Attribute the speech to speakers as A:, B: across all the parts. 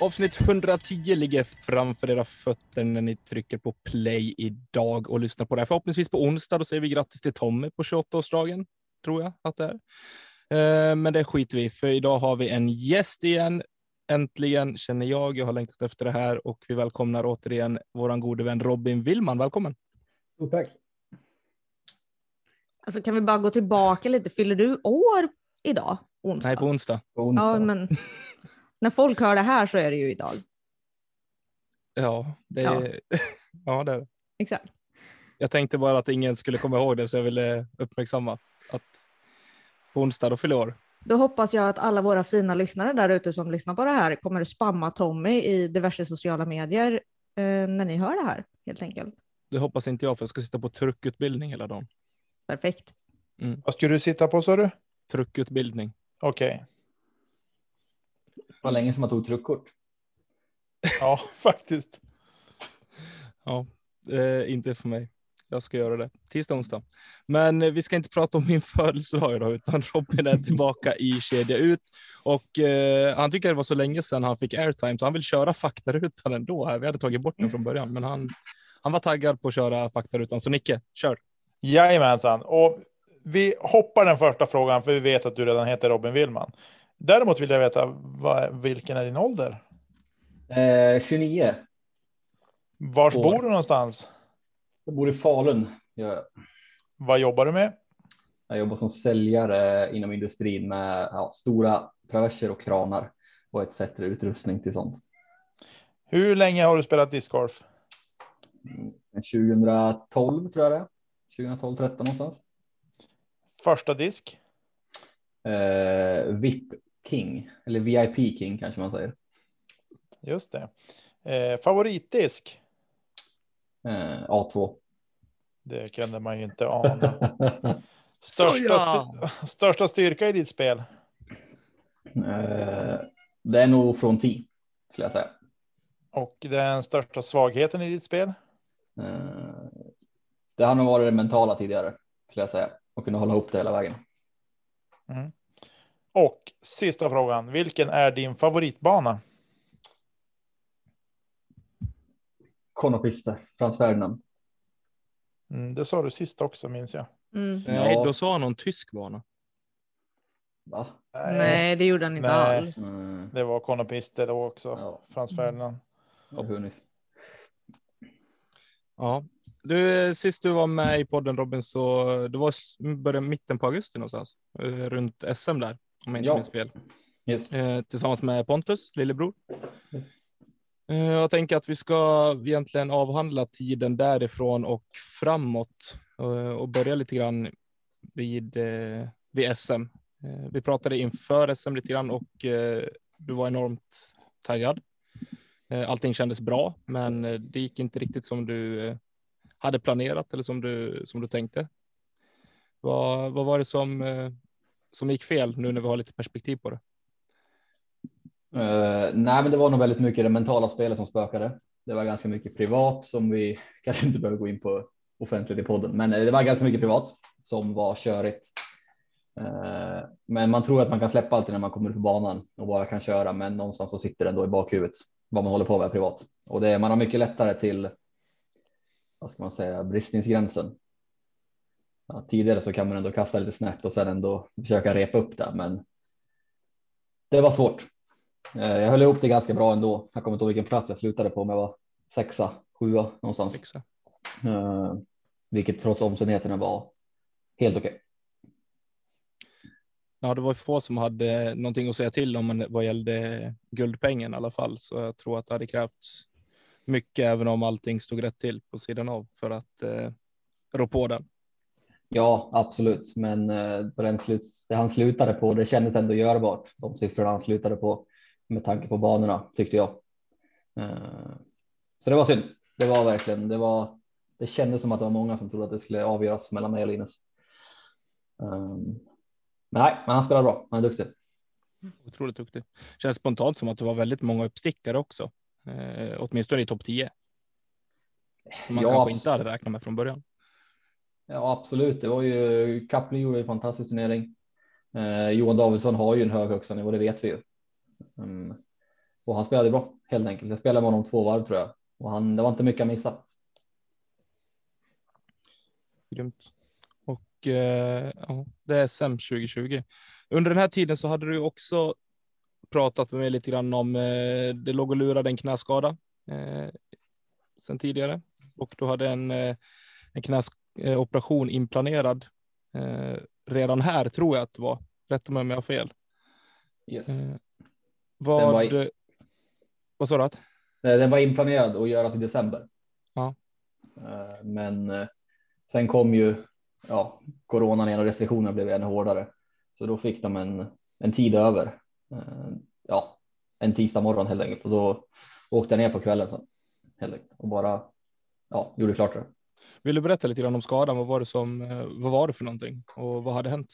A: Avsnitt 110 ligger framför era fötter när ni trycker på play idag och lyssnar på det här. Förhoppningsvis på onsdag. Då säger vi grattis till Tommy på 28-årsdagen, tror jag att det är. Eh, Men det skiter vi för idag har vi en gäst igen. Äntligen känner jag. Jag har längtat efter det här och vi välkomnar återigen våran gode vän Robin Willman. Välkommen!
B: Stort tack.
C: Alltså kan vi bara gå tillbaka lite? Fyller du år idag? Onsdag?
A: Nej, på onsdag.
B: På onsdag.
C: Ja, men när folk hör det här så är det ju idag.
A: Ja, det är... ja, det är det.
C: Exakt.
A: Jag tänkte bara att ingen skulle komma ihåg det, så jag ville uppmärksamma att på onsdag då fyller år.
C: Då hoppas jag att alla våra fina lyssnare där ute som lyssnar på det här kommer spamma Tommy i diverse sociala medier eh, när ni hör det här helt enkelt.
A: Det hoppas inte jag, för jag ska sitta på truckutbildning hela dagen.
C: Perfekt.
D: Vad ska du sitta på sa du?
A: Truckutbildning.
D: Okej.
B: Det var länge som man tog truckkort.
D: Ja, faktiskt.
A: Ja, eh, inte för mig. Jag ska göra det tisdag, onsdag. Men eh, vi ska inte prata om min födelsedag idag, utan Robin är tillbaka i kedja ut och eh, han tycker det var så länge sedan han fick airtime, så han vill köra faktarutan ändå. Här. Vi hade tagit bort den från början, men han, han var taggad på att köra faktarutan. Så Nicke, kör!
D: Jajamensan. Och vi hoppar den första frågan, för vi vet att du redan heter Robin Willman. Däremot vill jag veta vad, vilken är din ålder?
B: Eh, 29.
D: Vars
A: År.
D: bor du någonstans?
B: Jag bor i Falun. Jag,
D: Vad jobbar du med?
B: jag jobbar som säljare inom industrin med ja, stora traverser och kranar och etc. utrustning till sånt.
D: Hur länge har du spelat discgolf?
B: Mm, 2012 tror jag det är. 2012, 13 någonstans.
D: Första disk?
B: Eh, VIP King eller VIP King kanske man säger.
D: Just det. Eh, favoritdisk?
B: Eh, A2.
D: Det kunde man ju inte ana. Största, st- största styrka i ditt spel?
B: Eh, det är nog från 10 skulle jag säga.
D: Och den största svagheten i ditt spel?
B: Eh, det har nog varit det mentala tidigare skulle jag säga och kunna hålla ihop det hela vägen.
D: Och sista frågan. Vilken är din favoritbana?
B: Konopiste, Frans Ferdinand.
D: Mm, det sa du sist också minns jag.
C: Mm.
A: Nej, då sa han någon tysk bana.
B: Va?
C: Nej, det gjorde han inte
D: Nej.
C: alls.
B: Mm,
D: Det var Konopiste då också.
B: ja,
D: Frans Ferdinand.
B: jag har hunnit.
A: Ja, du, sist du var med i podden Robin, så det var början mitten på augusti någonstans, eh, runt SM där, om jag inte
B: Ja.
A: minns fel,
B: Yes.
A: eh, tillsammans med Pontus, lillebror.
B: yes.
A: Eh, Jag tänker att vi ska egentligen avhandla tiden därifrån och framåt eh, och börja lite grann vid, eh, vid SM. Vi pratade inför SM lite grann och du var enormt taggad. Allting kändes bra, men det gick inte riktigt som du hade planerat eller som du, som du tänkte. Vad, vad var det som, som gick fel nu när vi har lite perspektiv på det?
B: Uh, nej, men det var nog väldigt mycket det mentala spelet som spökade. Det var ganska mycket privat som vi kanske inte behöver gå in på offentligt i podden, men eh, det var ganska mycket privat som var körigt. Eh, men man tror att man kan släppa allt när man kommer ut på banan och bara kan köra, men någonstans så sitter det ändå i bakhuvudet vad man håller på med privat och det man har mycket lättare till. Vad ska man säga bristningsgränsen. Ja, tidigare så kan man ändå kasta lite snett och sen ändå försöka repa upp det, men. Det var svårt. Eh, Jag höll ihop det ganska bra ändå. Jag kommer inte ihåg vilken plats jag slutade på, men jag var sexa, sjua någonstans.
A: Fixa.
B: Eh, vilket trots omständigheterna var helt okej.
A: Ja, det var få som hade någonting att säga till om vad gällde guldpengen i alla fall, så jag tror att det hade krävts mycket, även om allting stod rätt till på sidan av för att eh, rå på den.
B: Ja, absolut, men eh, på den slut, det han slutade på, det kändes ändå görbart. De siffrorna han slutade på med tanke på banorna tyckte jag. Eh, så det var synd. Det var verkligen, det var. Det kändes som att det var många som trodde att det skulle avgöras mellan mig och Linus. Men nej, men han spelar bra. Han är duktig.
A: Otroligt duktig. Känns spontant som att det var väldigt många uppstickare också. Eh, åtminstone i topp 10. Som man
B: Ja,
A: kanske inte hade räknat med från början.
B: Ja, absolut. Det var ju Kaplan gjorde en fantastisk turnering. Eh, Johan Davidsson har ju en hög högstanivå, det vet vi ju. Mm. Och han spelade bra helt enkelt. Jag spelade med honom två varv tror jag och han, det var inte mycket att missa.
A: Grymt. Och eh, ja, det är SM 2020. Under den här tiden så hade du också pratat med mig lite grann om eh, det låg och lurade en knäskada eh, sen tidigare och du hade en, eh, knäskada eh, en knäoperation inplanerad eh, redan här tror jag att det var. Rätta mig om jag har fel.
B: Yes.
A: Eh, vad,
B: var i-
A: vad sa du? Att?
B: Den var inplanerad att göras i december.
A: Ja.
B: Eh, Men eh, sen kom ju ja, coronan igen och restriktionerna blev ännu hårdare. Så då fick de en, en tid över. Ja, en tisdag morgon helt enkelt och då åkte jag ner på kvällen sen helt enkelt och bara ja, gjorde klart det.
A: Vill du berätta lite grann om skadan? Vad var det som? Eh, vad var det för någonting och vad hade hänt?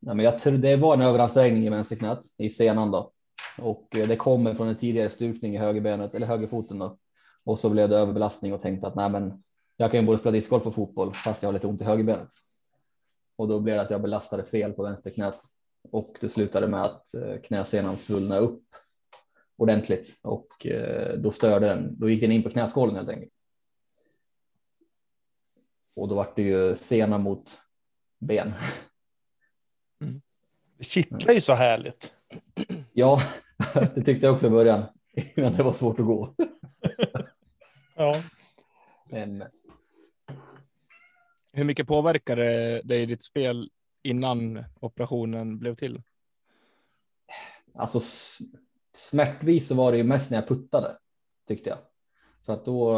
B: Nej, men jag tror det var en överansträngning i vänsterknät i senan då och eh, det kommer från en tidigare stukning i högerbenet eller högerfoten då. Och så blev det överbelastning och tänkte att nej, men jag kan ju både spela discgolf och fotboll fast jag har lite ont i högerbenet. Och då blev det att jag belastade fel på vänsterknät och det slutade med att eh, knäsenan svullnade upp ordentligt och då störde den. Då gick den in på knäskålen helt enkelt. Och då var det ju sena mot ben.
D: Det kittlar ju så härligt.
B: Ja, det tyckte jag också i början innan det var svårt att gå.
D: Ja.
B: Men
A: Hur mycket påverkade det i ditt spel innan operationen blev till?
B: alltså smärtvis så var det ju mest när jag puttade tyckte jag. För att då,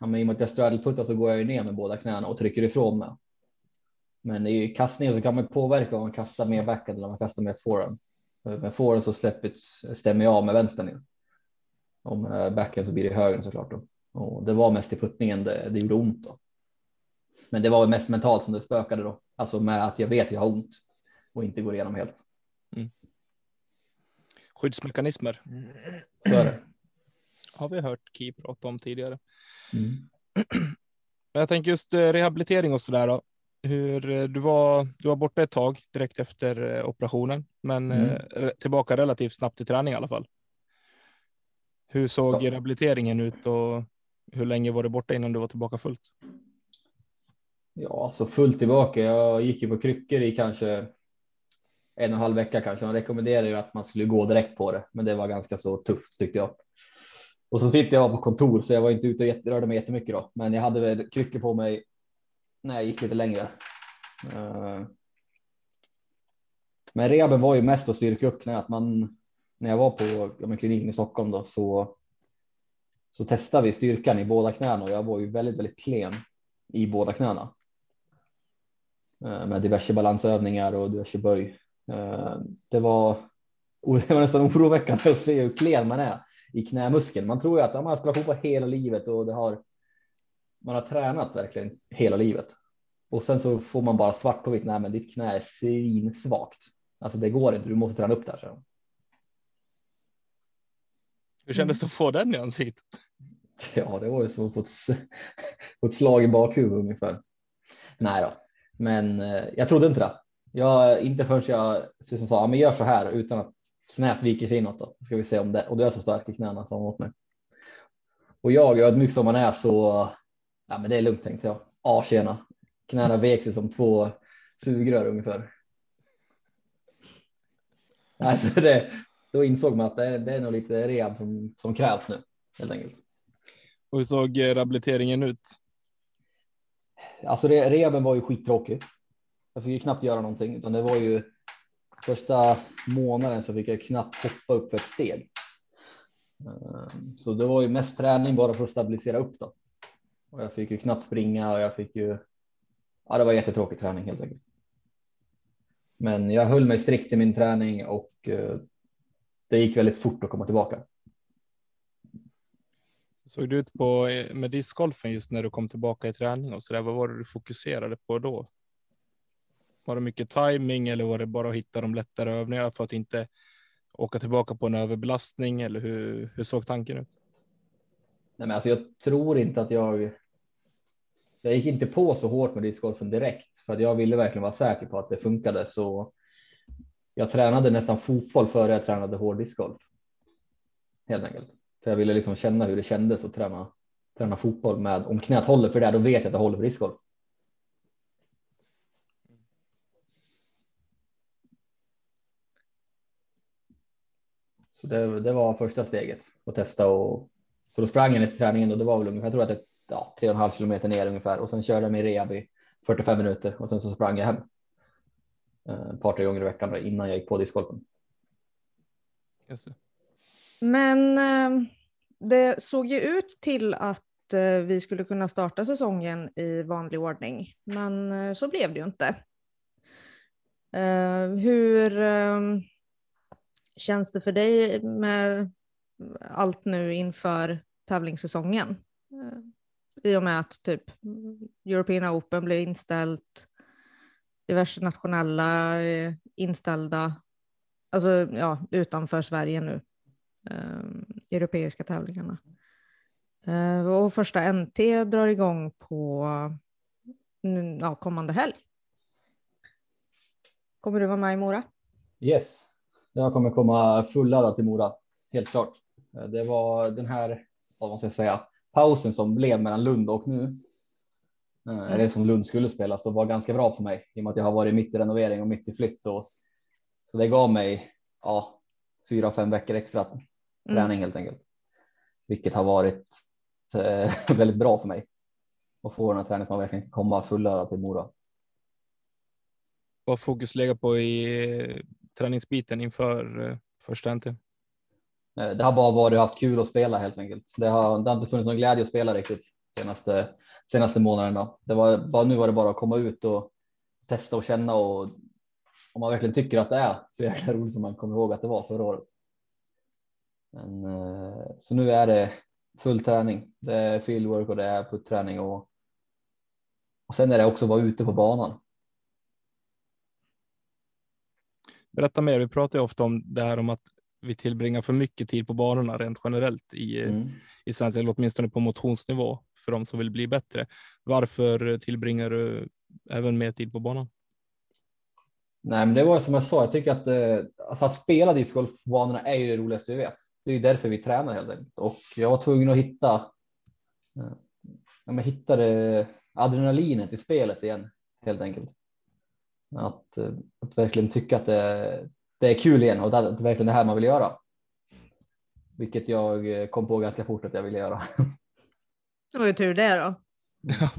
B: ja, men i och med att jag straddleputtar så går jag ju ner med båda knäna och trycker ifrån mig. Men i kastningen så kan man påverka om man kastar mer backhand eller om man kastar mer forehand. Med forehand så släpper, stämmer jag av med vänstern. ju. Om eh, backhand så blir det höger såklart. Då. Och det var mest i puttningen det, det gjorde ont då. Men det var väl mest mentalt som det spökade då. Alltså med att jag vet att jag har ont och inte går igenom helt.
A: Skyddsmekanismer
B: Så är det.
A: Har vi hört Ki prata om tidigare.
B: Mm.
A: Jag tänker just eh, rehabilitering och så där. Då. Hur eh, du var, du var borta ett tag direkt efter eh, operationen, men
B: Mm.
A: tillbaka relativt snabbt i träning i alla fall. Hur såg
B: Ja.
A: rehabiliteringen ut och hur länge var du borta innan du var tillbaka fullt?
B: Ja, så fullt tillbaka. Jag gick ju på kryckor i kanske en och en halv vecka kanske. Man rekommenderar ju att man skulle gå direkt på det, men det var ganska så tufft tyckte jag. Och så sitter jag på kontor så jag var inte ute och rörde mig jättemycket då, men jag hade väl kryckor på mig när jag gick lite längre. Eh, men rehaben var ju mest att styrka upp knät. Man, när jag var på ja, kliniken i Stockholm då så så testade vi styrkan i båda knäna och jag var ju väldigt, väldigt klen i båda knäna. Eh, med diverse balansövningar och diverse böj. Eh, det var, det var nästan oroväckande att se hur klen man är i knämuskeln. Man tror ju att ja, man har spelat fotboll hela livet och det har, man har tränat verkligen hela livet. Och sen så får man bara svart på vitt, nej men ditt knä är svinsvagt. Alltså det går inte, du måste träna upp det här. Så.
A: Hur kändes det att få den i ansiktet?
B: Ja, det var ju som att få ett, s- få ett slag i bakhuvudet ungefär. Nej då, men eh, jag trodde inte det. Jag, inte förrän jag Susan sa, men gör så här utan att knät viker sig inåt då. Ska vi se om det, och du är så stark i knäna som åt mig. Och jag, ödmjuk som man är så, ja men det är lugnt tänkte jag. Ja tjena, knäna vek sig som två sugrör ungefär. Alltså det, då insåg man att det, är- det är nog lite rehab som, som krävs nu helt enkelt.
A: Och hur såg eh, rehabiliteringen ut?
B: Alltså re- rehaben var ju skittråkig. Jag fick ju knappt göra någonting utan det var ju första månaden så fick jag knappt hoppa upp ett steg. Ehm, så det var ju mest träning bara för att stabilisera upp då. Och jag fick ju knappt springa och jag fick ju ja, det var jättetråkig träning helt enkelt. Men jag höll mig strikt i min träning och eh, det gick väldigt fort att komma tillbaka.
A: Såg du ut på eh, med discgolfen just när du kom tillbaka i träning och så där? Vad var det du fokuserade på då? Var det mycket timing eller var det bara att hitta de lättare övningarna för att inte åka tillbaka på en överbelastning eller hur, hur såg tanken ut?
B: Nej, men alltså jag tror inte att jag. Jag gick inte på så hårt med discgolfen direkt för att jag ville verkligen vara säker på att det funkade så. Jag tränade nästan fotboll före jag tränade hård discgolf. Helt enkelt. För jag ville liksom känna hur det kändes att träna, träna fotboll med om knät håller för det, då vet jag att det håller för discgolf. Så det, det var första steget att testa och så då sprang jag till träningen och det var väl ungefär, jag tror att det ja, tre och en halv kilometer ner ungefär och sen körde jag min rehab i 45 minuter och sen så sprang jag hem. Eh, ett par, tre gånger i veckan innan jag gick på discgolfen.
C: Men eh, det såg ju ut till att eh, vi skulle kunna starta säsongen i vanlig ordning, men så blev det ju inte. Hur känns det för dig med allt nu inför tävlingssäsongen? Eh, I och med att typ European Open blev inställt, diverse nationella eh, inställda, alltså ja, utanför Sverige nu, eh, europeiska tävlingarna. Eh, och första NT drar igång på ja, kommande helg. Kommer du vara med i Mora?
B: Yes, jag kommer komma fulladdad till Mora, helt klart. Det var den här, vad man ska säga, pausen som blev mellan Lund och nu. Mm. Eller som Lund skulle spelas, då var ganska bra för mig i och med att jag har varit mitt i renovering och mitt i flytt. Och, så det gav mig ja, fyra, fem veckor extra träning mm. helt enkelt. Vilket har varit eh, väldigt bra för mig. Och få den här träningen som man verkligen kan komma fulladdad till Mora.
A: Vad fokus lägga på i träningsbiten inför eh, första NT?
B: Eh, det har bara varit haft kul att spela helt enkelt. Det har, det har inte funnits någon glädje att spela riktigt senaste senaste månaderna. Det var bara nu var det bara att komma ut och testa och känna och om man verkligen tycker att det är så jäkla roligt som man kommer ihåg att det var förra året. Men, eh, så nu är det full träning. Det är fieldwork och det är putträning och, och sen är det också att vara ute på banan.
A: Berätta mer. Vi pratar ju ofta om det här om att vi tillbringar för mycket tid på banorna rent generellt i, mm. i svensk, eller åtminstone på motionsnivå för de som vill bli bättre. Varför tillbringar du även mer tid på banan?
B: Nej, men det var som jag sa. Jag tycker att eh, alltså att spela discgolf på banorna är ju det roligaste vi vet. Det är ju därför vi tränar helt enkelt och jag var tvungen att hitta. Eh, ja, men hittade adrenalinet i spelet igen helt enkelt. Att, eh, att verkligen tycka att det, det är kul igen och att det verkligen det här man vill göra. Vilket jag kom på ganska fort att jag ville göra.
C: Det var ju tur det då.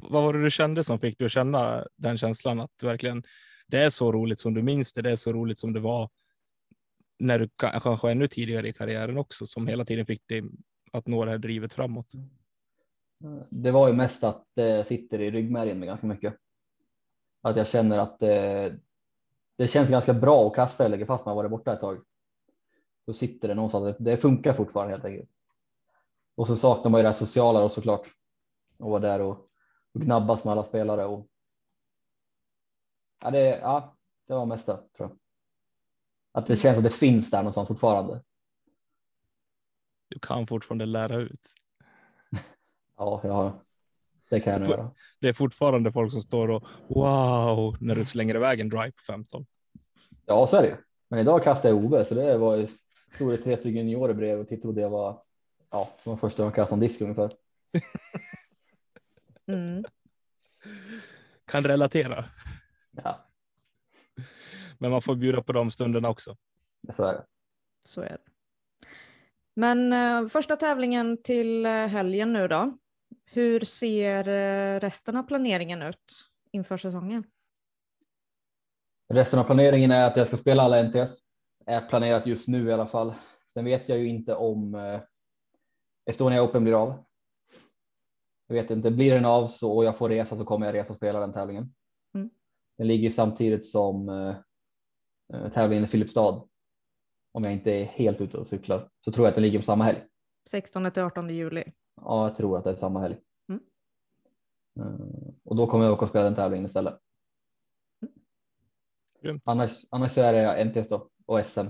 A: Vad var det du kände som fick dig att känna den känslan att verkligen det är så roligt som du minns det, det är så roligt som det var när du kanske ännu tidigare i karriären också, som hela tiden fick dig att nå det här drivet framåt?
B: Det var ju mest att det sitter i ryggmärgen med ganska mycket. Att jag känner att det, det känns ganska bra att kasta eller fast man varit borta ett tag. Så sitter det någonstans. Det funkar fortfarande helt enkelt. Och så saknar man ju det här sociala och såklart och vara där och, och gnabbas med alla spelare. Och... Ja, det, ja, det var mesta tror jag. Att det känns att det finns där någonstans fortfarande.
A: Du kan fortfarande lära ut.
B: ja, ja, det kan jag göra.
A: Det är fortfarande folk som står och wow när du slänger iväg en drive på 15.
B: Ja, så är det. Men idag kastade jag OB så det var ju stod det tre stycken juniorer bredvid och trodde jag var ja, som var första jag kastade en disk ungefär.
A: Mm. Kan relatera.
B: Ja.
A: Men man får bjuda på de stunderna också.
B: Så är det.
C: Så är det. Men uh, första tävlingen till uh, helgen nu då. Hur ser uh, resten av planeringen ut inför säsongen?
B: Resten av planeringen är att jag ska spela alla NTS. Är planerat just nu i alla fall. Sen vet jag ju inte om Estonia Open blir av. Jag vet inte, blir den av så och jag får resa så kommer jag resa och spela den tävlingen. Den ligger samtidigt som eh, tävlingen i Filipstad. Om jag inte är helt ute och cyklar så tror jag att den ligger på samma helg.
C: 16 till 18 juli.
B: Ja, jag tror att det är samma helg. Eh, och då kommer jag åka och spela den tävlingen istället. Annars, annars så är det NTS då och SM.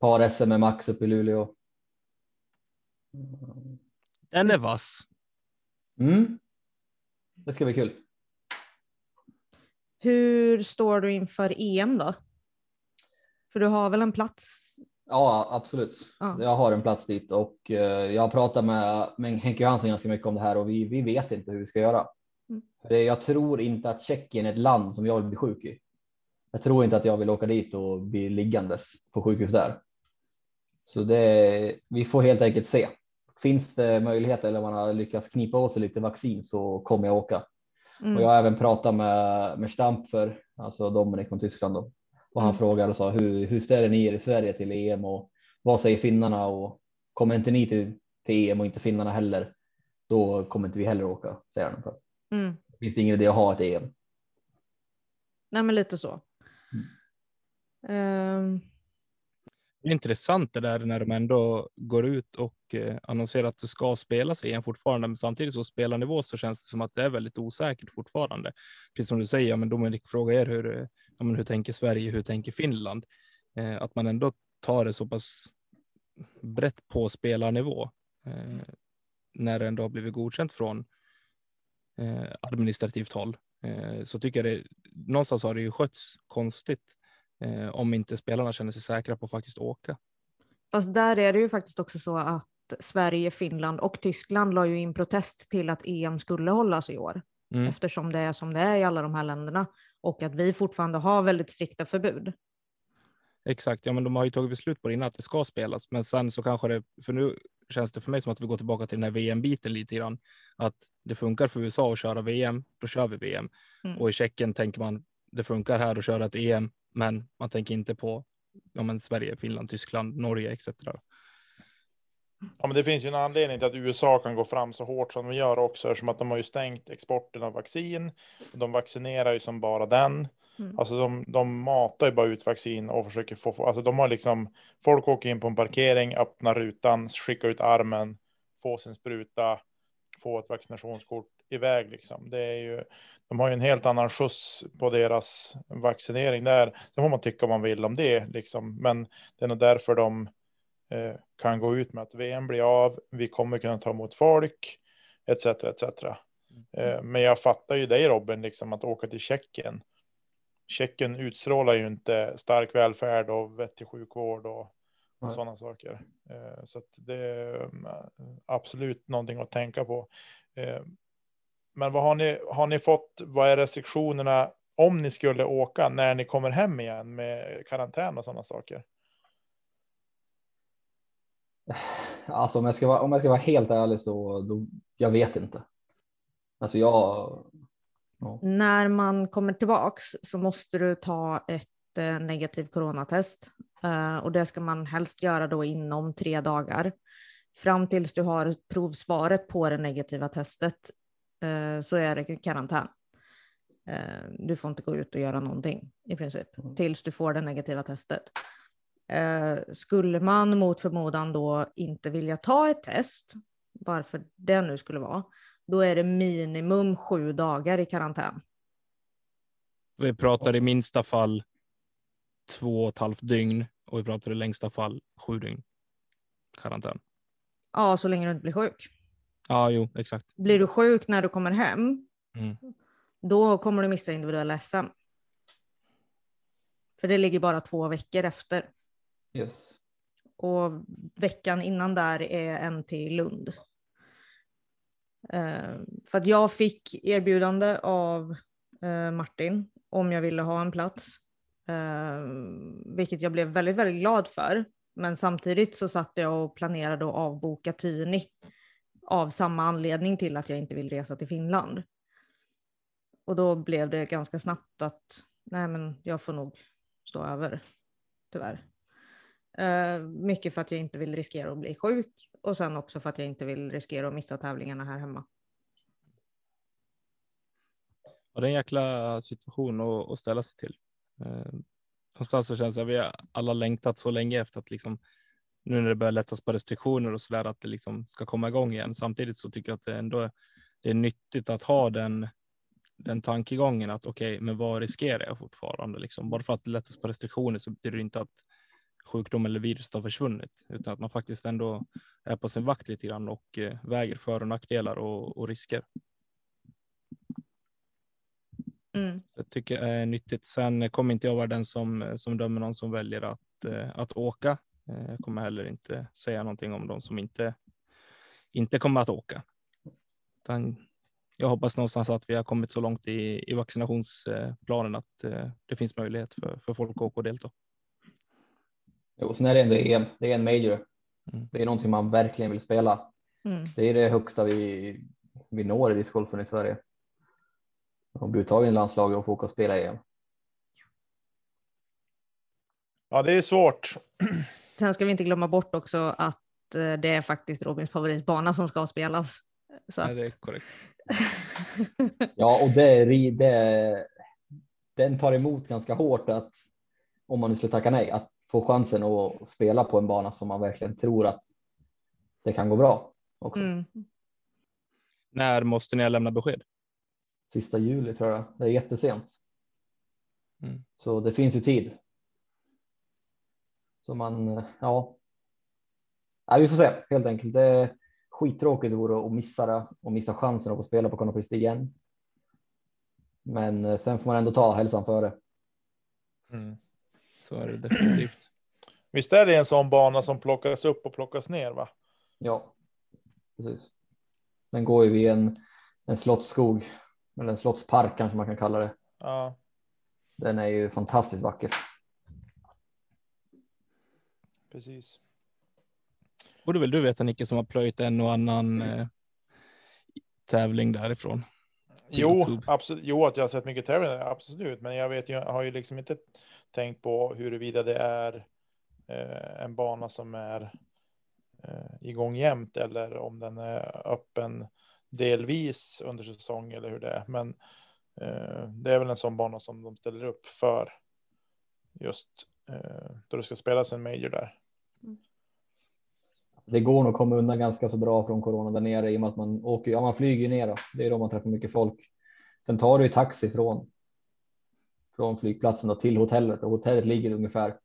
B: Par SM med Max uppe i Luleå.
A: Den är vass.
B: Mm. Det ska bli kul.
C: Hur står du inför EM då? För du har väl en plats?
B: Ja, absolut.
C: Ja.
B: Jag har en plats dit och eh, jag har pratat med, med Henke Johansson ganska mycket om det här och vi, vi vet inte hur vi ska göra. Jag tror inte att Tjeckien är ett land som jag vill bli sjuk i. Jag tror inte att jag vill åka dit och bli liggandes på sjukhus där. Så det, vi får helt enkelt se. Finns det möjlighet eller man har lyckats knipa åt sig lite vaccin så kommer jag åka.
C: Mm.
B: Och jag har även pratat med, med Stampfer, alltså Dominik från Tyskland då. Och han
C: Mm.
B: frågade och sa hur, hur ställer ni er i Sverige till EM och vad säger finnarna och kommer inte ni till, till EM och inte finnarna heller, då kommer inte vi heller åka, säger han.
C: Mm.
B: Finns det ingen idé att ha ett EM?
C: Nej, men lite så.
B: Mm.
C: Ehm,
A: Det är intressant det där när de ändå går ut och eh, annonserar att det ska spelas EM fortfarande, men samtidigt så spelarnivå så känns det som att det är väldigt osäkert fortfarande. Precis som du säger, ja, men Dominik frågar er hur, ja, men hur tänker Sverige, hur tänker Finland? Eh, att man ändå tar det så pass brett på spelarnivå eh, när det ändå har blivit godkänt från eh, administrativt håll. Eh, så tycker jag det någonstans har det ju skötts konstigt eh, om inte spelarna känner sig säkra på att faktiskt åka.
C: fast där är det ju faktiskt också så att Sverige, Finland och Tyskland la ju in protest till att EM skulle hållas i år.
A: Mm.
C: Eftersom det är som det är i alla de här länderna. Och att vi fortfarande har väldigt strikta förbud.
A: Exakt, ja, men de har ju tagit beslut på det innan att det ska spelas, men sen så kanske det, för nu känns det för mig som att vi går tillbaka till den här VM-biten lite grann, att det funkar för USA att köra VM, då kör vi VM.
C: Mm.
A: Och i Tjeckien tänker man, det funkar här att köra ett EM, men man tänker inte på ja, men Sverige, Finland, Tyskland, Norge etc.
D: Ja, men det finns ju en anledning till att USA kan gå fram så hårt som de gör också, eftersom att de har ju stängt exporten av vaccin. De vaccinerar ju som bara den.
C: Mm.
D: Alltså de, de matar ju bara ut vaccin och försöker få, alltså de har liksom, folk åker in på en parkering, öppnar rutan, skickar ut armen, får sin spruta, får ett vaccinationskort iväg liksom. Det är ju, de har ju en helt annan skjuts på deras vaccinering där. Sen får man tycka vad man vill om det liksom, men det är nog därför de eh, kan gå ut med att VM blir av, vi kommer kunna ta emot folk, etc. etc. Eh, men jag fattar ju dig Robin, liksom att åka till Tjeckien. Tjeckien utstrålar ju inte stark välfärd och vettig sjukvård och, och sådana saker. Eh, så att det är mm, absolut någonting att tänka på. Eh, men vad har ni, har ni fått, vad är restriktionerna om ni skulle åka när ni kommer hem igen med karantän och sådana saker?
B: Alltså om jag ska vara, om jag ska vara helt ärlig så då, jag vet inte. Alltså jag, ja.
C: När man kommer tillbaks så måste du ta ett eh, negativt coronatest. Eh, och det ska man helst göra då inom tre dagar. Fram tills du har provsvaret på det negativa testet eh, så är det karantän. Du får inte gå ut och göra någonting i princip
B: Mm.
C: tills du får det negativa testet. Skulle man mot förmodan då inte vilja ta ett test, varför det nu skulle vara, då är det minimum sju dagar i karantän.
A: Vi pratar i minsta fall två och ett halvt dygn och vi pratar i längsta fall sju dygn karantän.
C: Ja, så länge du inte blir sjuk.
A: Ja, jo, exakt.
C: Blir du sjuk när du kommer hem,
A: Mm.
C: då kommer du missa individuella SM. För det ligger bara två veckor efter.
B: yes.
C: Och veckan innan där är en till Lund. Eh, för att jag fick erbjudande av eh, Martin om jag ville ha en plats. Eh, vilket jag blev väldigt, väldigt glad för. Men samtidigt så satt jag och planerade att avboka Tyni. Av samma anledning till att jag inte vill resa till Finland. Och då blev det ganska snabbt att nej men jag får nog stå över. Tyvärr. Eh, mycket för att jag inte vill riskera att bli sjuk och sen också för att jag inte vill riskera att missa tävlingarna här hemma.
A: Ja, det är en jäkla situation att, att ställa sig till. Eh, någonstans så känns det att vi alla längtat så länge efter att liksom nu när det börjar lättas på restriktioner och så där att det liksom ska komma igång igen. Samtidigt så tycker jag att det ändå det är nyttigt att ha den den tankegången att okej, okay, men vad riskerar jag fortfarande? Liksom, bara för att det lättas på restriktioner så betyder det inte att sjukdom eller virus har försvunnit, utan att man faktiskt ändå är på sin vakt lite grann och eh, väger för och nackdelar och, och risker. Mm. Jag tycker det är nyttigt. Sen kommer inte jag vara den som, som dömer någon som väljer att, eh, att åka. Eh, jag kommer heller inte säga någonting om de som inte, inte kommer att åka. Utan jag hoppas någonstans att vi har kommit så långt i, i vaccinationsplanen att det finns möjlighet för, för folk att åka och delta.
B: Jo, sen är det ändå EM, det är en major. Mm. Det är någonting man verkligen vill spela. Mm. Det är det högsta vi, vi når i discgolfen i Sverige. Och bli uttagen i landslaget och få åka och spela EM.
D: Ja, det är svårt.
C: Sen ska vi inte glömma bort också att eh, det är faktiskt Robins favoritbana som ska spelas.
A: Så att... ja, det är korrekt.
B: ja, och det, det, den tar emot ganska hårt att om man nu skulle tacka nej, att få chansen att spela på en bana som man verkligen tror att det kan gå bra också. Mm.
A: När måste ni lämna besked?
B: Sista juli tror jag. Det är jättesent. Mm. Så det finns ju tid. Så man, ja. Nej, vi får se helt enkelt. Det, skittråkigt det vore att missa det och missa chansen att få spela på Konopist igen. Men eh, sen får man ändå ta hälsan före.
A: Mm. Så är det definitivt.
D: Visst är det en sån bana som plockas upp och plockas ner va?
B: Ja, precis. Den går ju vid en, en slottsskog eller en slottspark kanske man kan kalla det.
D: Ja.
B: Den är ju fantastiskt vacker.
D: Precis
A: borde väl du veta Nicke som har plöjt en och annan eh, tävling därifrån.
D: Jo, absolut. Jo, att jag har sett mycket tävlingar, absolut. Men jag vet, jag har ju liksom inte tänkt på huruvida det är eh, en bana som är eh, igång jämt eller om den är öppen delvis under säsong eller hur det är. Men eh, det är väl en sån bana som de ställer upp för just då det ska spelas en major där mm.
B: det går nog att komma undan ganska så bra från corona där nere i och med att man åker. Ja, man flyger ner då. Det är då man träffar mycket folk. Sen tar du ju taxi från. Från flygplatsen då till hotellet och hotellet ligger ungefär.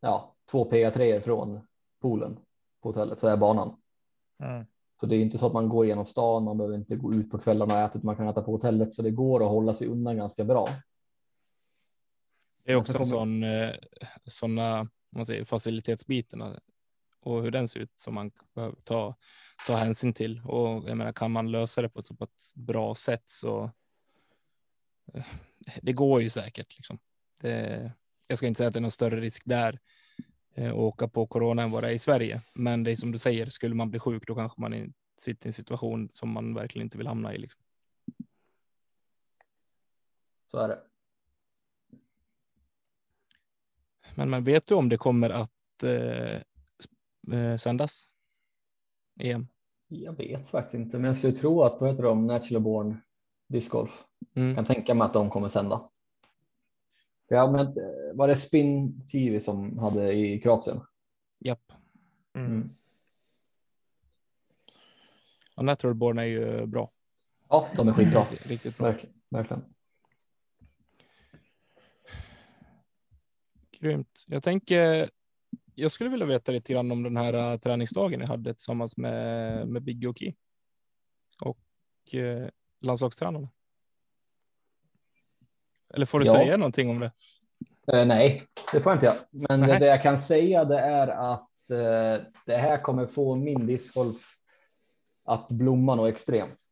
B: Ja, två PA3 från poolen på hotellet så är banan. Mm. Så det är inte så att man går genom stan. Man behöver inte gå ut på kvällarna och äta. Man kan äta på hotellet så det går att hålla sig undan ganska bra.
A: Det är också en sån eh, sådana man säger facilitetsbitarna och hur den ser ut som man behöver ta, ta hänsyn till. Och jag menar, kan man lösa det på ett så pass bra sätt så det går ju säkert. Liksom. Det, jag ska inte säga att det är någon större risk där eh, att åka på corona än vad det är i Sverige. Men det är som du säger, skulle man bli sjuk då kanske man sitter i en situation som man verkligen inte vill hamna i. Liksom.
B: Så är det.
A: Men man vet du om det kommer att eh, eh, sändas? EM?
B: Jag vet faktiskt inte, men jag skulle tro att vad heter de, Natural Born Discgolf. Mm. Kan tänka mig att de kommer sända. Ja, men eh, var det Spin TV som hade i Kroatien?
A: Japp. Mm. Mm. Ja, Natural Born är ju bra.
B: Ja, de är skitbra.
A: Riktigt bra.
B: Verkligen. Verkligen.
A: Grymt. Jag tänker jag skulle vilja veta lite grann om den här uh, träningsdagen ni hade tillsammans med, med Biggie och Key. Och uh, landslagstränarna. Eller får du ja. säga någonting om det?
B: Uh, nej, det får jag inte göra. Men det, det, jag kan säga det är att uh, det här kommer få min discgolf att blomma något extremt.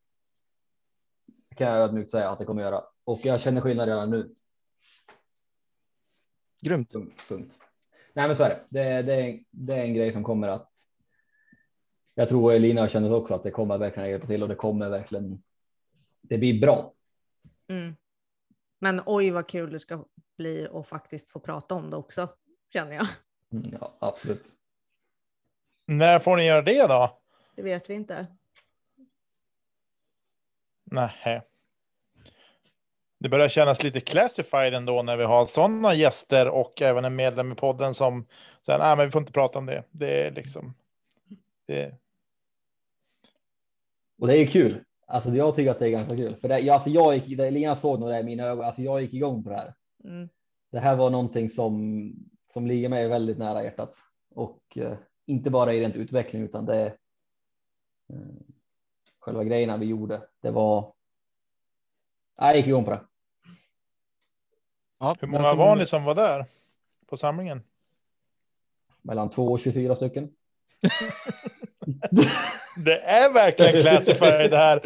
B: Det kan jag ödmjukt säga att det kommer göra. Och jag känner skillnad redan nu.
A: Grymt.
B: Punkt. punkt. Nej, men så är det. Det, det, det är en grej som kommer att. Jag tror Elina känner också att det kommer verkligen hjälpa till och det kommer verkligen. Det blir bra.
C: Mm. Men oj vad kul det ska bli och faktiskt få prata om det också känner jag.
B: Mm, ja, absolut.
D: När får ni göra det då?
C: Det vet vi inte.
D: Nej. det börjar kännas lite classified ändå när vi har sådana gäster och även en medlem i podden som säger nej, men vi får inte prata om det. Det är liksom. Det...
B: Och det är kul. Alltså jag tycker att det är ganska kul för det, jag, alltså jag gick, det, Lina såg nog det i mina ögon. Alltså jag gick igång på det här.
C: Mm.
B: Det här var någonting som som ligger mig väldigt nära hjärtat och eh, inte bara i rent utveckling utan det. Eh, själva grejerna vi gjorde. Det var. Jag gick igång på det.
A: Ja,
D: Hur många
A: som-
D: var ni som var där på samlingen?
B: Mellan 2 och 24 stycken.
D: Det är verkligen classified det här.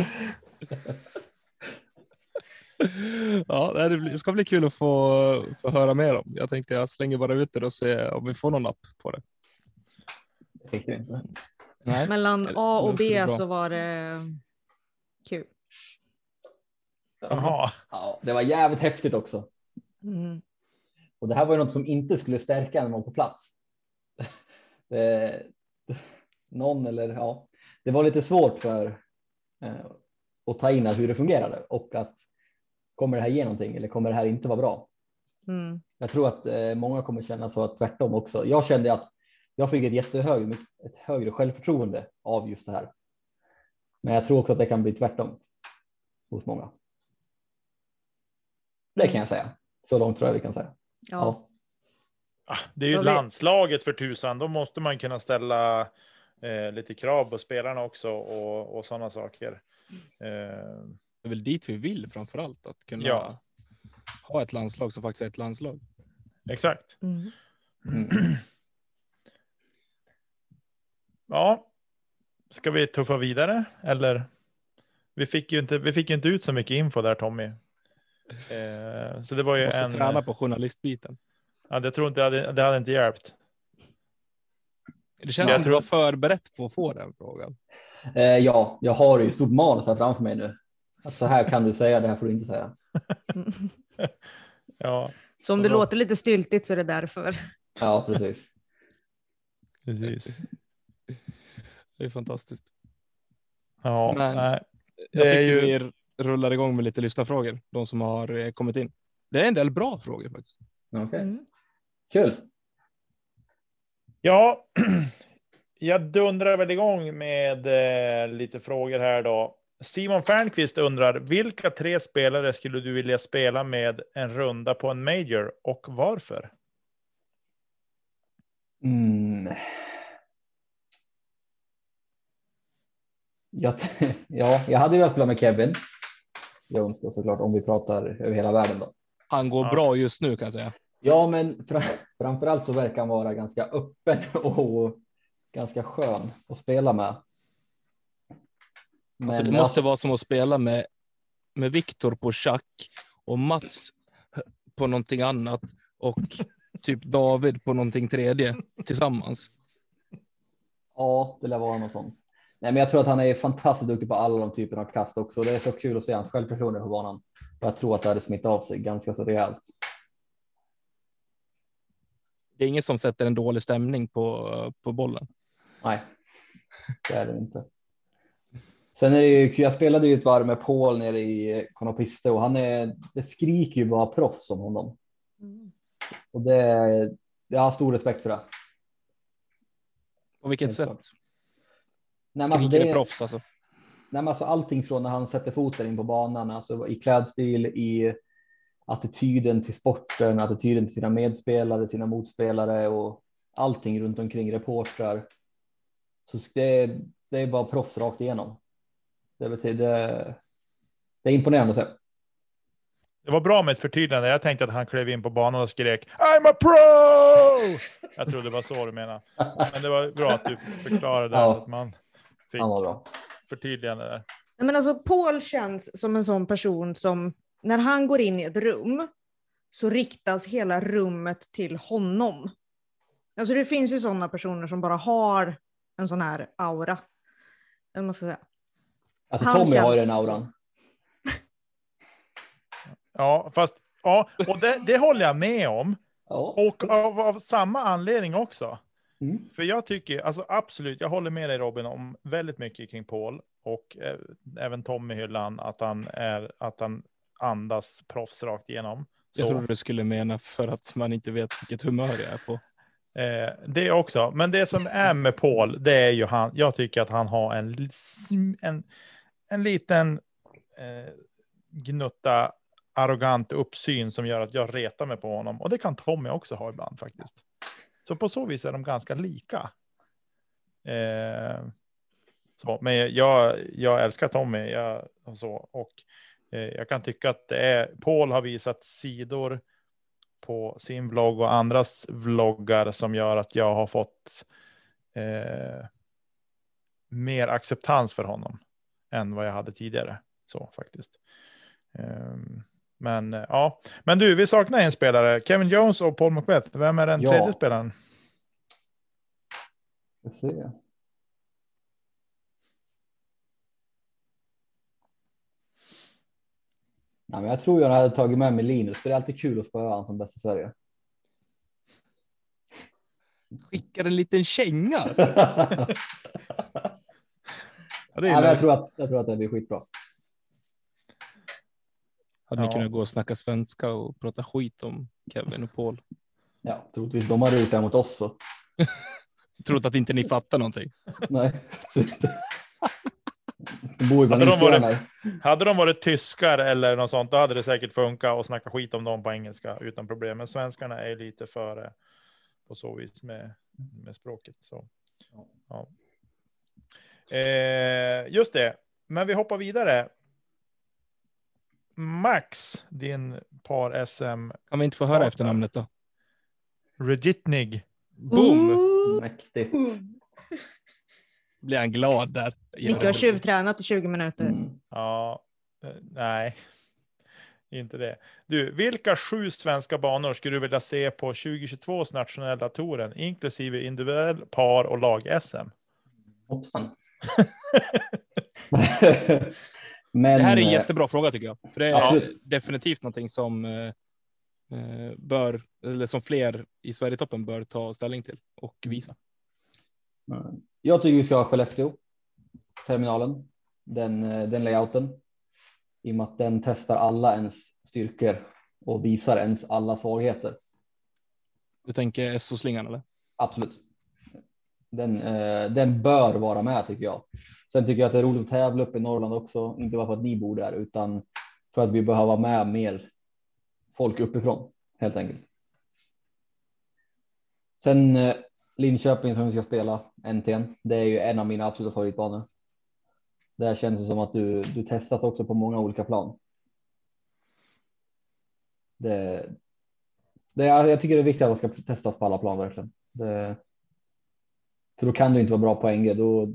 A: Ja, det ska bli kul att få, få höra mer om. Jag tänkte jag slänger bara ut det och ser om vi får någon napp på det.
B: Inte.
A: Nej.
C: Mellan A och B så var det kul.
D: Jaha.
B: Ja, det var jävligt häftigt också.
C: Mm.
B: Och det här var ju något som inte skulle stärka när man var på plats. Det, någon eller ja, det var lite svårt för eh, att ta in hur det fungerade och att kommer det här ge någonting eller kommer det här inte vara bra?
C: Mm.
B: Jag tror att eh, många kommer känna så att tvärtom också. Jag kände att jag fick ett jättehög, ett högre självförtroende av just det här. Men jag tror också att det kan bli tvärtom hos många. Det kan jag säga. Så långt tror jag vi kan säga.
C: Ja.
D: Ah, Det är ju landslaget för tusan. Då måste man kunna ställa eh, lite krav på spelarna också och, och sådana saker. Eh,
A: Det är väl dit vi vill framför allt. Att kunna
D: Ja.
A: ha ett landslag som faktiskt är ett landslag.
D: exakt.
C: Mm.
B: Mm.
D: Ja. Ska vi tuffa vidare eller? Vi fick ju inte, vi fick ju inte ut så mycket info där Tommy. Eh, så det var ju
A: Måste
D: en.
A: träna på journalistbiten.
D: Ja, det tror inte jag hade, det hade inte hjälpt.
A: Det känns
D: Jag
A: som
D: tror-
A: du var förberett på att få den frågan.
B: Eh, ja, jag har ju stort manus här framför mig nu. Att så här kan du säga, det här får du inte säga.
D: Ja,
C: Så om det låter lite styltigt så är det därför.
B: Ja, precis.
D: precis.
A: Det är fantastiskt.
D: Ja,
A: Men-
D: nej.
A: Jag
D: Det är
A: tycker
D: ju-
A: vi rullar igång med lite lyssnarfrågor. De som har eh, kommit in. Det är en del bra frågor faktiskt.
B: Okej,
C: Mm.
B: kul.
D: Ja, jag dundrar väl igång med eh, lite frågor här då. Simon Fernqvist undrar, vilka tre spelare skulle du vilja spela med en runda på en major och varför?
B: Mm. Jag, ja, jag hade velat spela med Kevin. Jones då såklart, om vi pratar över hela världen då.
A: Han går
D: Ja.
A: bra just nu kan jag säga.
B: Ja, men fra, framförallt så verkar han vara ganska öppen och ganska skön att spela med. Men
A: Alltså, det måste vara som att spela med, med Viktor på schack och Mats på någonting annat och typ David på någonting tredje tillsammans.
B: Ja, det lär vara något sånt. Nej, men jag tror att han är fantastiskt duktig på alla de typerna av kast också. Det är så kul att se hans självförtroende på banan. Jag tror att det hade smittat av sig ganska så rejält.
A: Det är ingen som sätter en dålig stämning på, på bollen.
B: Nej, det är det inte. Sen är det ju, jag spelade ju ett varv med Paul nere i Konopiste och han är, det skriker ju bara proffs om honom.
C: Mm.
B: Och det, jag har stor respekt för det.
A: På vilket
B: Helt
A: sätt?
B: klart. Nej, men alltså
A: Skriker
B: det,
A: det proffs alltså?
B: nej, men alltså allting från när han sätter foten in på banan, alltså i klädstil, i attityden till sporten, attityden till sina medspelare, sina motspelare och allting runt omkring reportrar. Så det, det är bara proffs rakt igenom. Det betyder. Det är imponerande att se.
D: Det var bra med ett förtydligande. Jag tänkte att han klev in på banan och skrek I'm a pro! Jag trodde det var så du menade. Men det var bra att du förklarade
B: Ja.
D: att man fick
B: Han var bra.
D: förtydligande där.
C: Nej, Men alltså, Paul känns som en sån person som när han går in i ett rum så riktas hela rummet till honom. Alltså det finns ju sådana personer som bara har en sån här aura. Jag måste säga.
B: Alltså
C: Han
B: Tommy har ju den auran.
D: Ja, fast ja, och det, det håller jag med om.
B: Ja.
D: Och av, av samma anledning också.
B: Mm.
D: För jag tycker, alltså absolut, jag håller med dig Robin om väldigt mycket kring Paul och eh, även Tommy Hyllan, att han är, att han andas proffs rakt igenom.
A: Jag
D: Så.
A: trodde du skulle mena för att man inte vet vilket humör jag är på.
D: Eh, det också. Men det som är med Paul, det är ju han. Jag tycker att han har en, en, en liten eh, gnutta arrogant uppsyn som gör att jag retar mig på honom. Och det kan Tommy också ha ibland faktiskt. Så på så vis är de ganska lika. Eh, så, men jag, jag älskar Tommy. Jag, och så, och jag kan tycka att det är, Paul har visat sidor på sin vlogg och andras vloggar som gör att jag har fått eh, mer acceptans för honom än vad jag hade tidigare. Så faktiskt. Men eh, ja, men du, vi saknar en spelare. Kevin Jones och Paul Macbeth. Vem är den
B: Ja.
D: tredje spelaren?
B: Ska se. Nej, men jag tror jag hade tagit med mig Linus, för det är alltid kul att spöa han som bäst i Sverige.
A: Skickar en liten känga. Alltså.
B: ja, men jag, tror att, jag tror att det blir skitbra.
A: Hade ni
D: Ja.
A: kunnat gå och snacka svenska och prata skit om Kevin och Paul?
B: Ja, troligtvis de hade gjort det mot oss så.
A: Trott att inte ni fattar någonting.
B: Nej. Bor ju
D: Hade de varit-. Hade de varit tyskar eller något sånt, då hade det säkert funkat och snacka skit om dem på engelska utan problem. Men svenskarna är lite före på så vis med, med språket. Så. Ja. Eh, just det, men vi hoppar vidare. Max, din par SM
A: Kan vi inte få höra efternamnet då?
D: Regitnig.
A: Boom!
B: Mäktigt.
A: Blir han glad där.
C: Micke har tjuvtränat i 20 minuter.
B: Mm.
D: Ja, eh, nej, inte det. Du, vilka sju svenska banor skulle du vilja se på 2022 nationella touren, inklusive individuell, par och lag-SM?
B: Hoppsan. Men,
A: Det här är en
B: eh,
A: jättebra fråga tycker jag. För det är
B: Absolut.
A: definitivt någonting som eh, eh, bör, eller som fler i Sverigetoppen bör ta ställning till och visa.
B: Jag tycker vi ska ha Skellefteå. Terminalen. Den, eh, den layouten. I och med att den testar alla ens styrkor och visar ens alla svagheter.
A: Du tänker SO-slingan eller?
B: Absolut. Den, eh, den bör vara med tycker jag. Sen tycker jag att det är roligt att tävla upp i Norrland också. Inte bara för att ni bor där utan för att vi behöver med mer folk uppifrån helt enkelt. Sen eh, Linköping som vi ska spela NTN. Det är ju en av mina absoluta favoritbanor. Där känns det som att du, du testas också på många olika plan. Det, det är, jag tycker det är viktigt att man ska testas på alla plan verkligen. Det, för då kan du inte vara bra på NG. Då,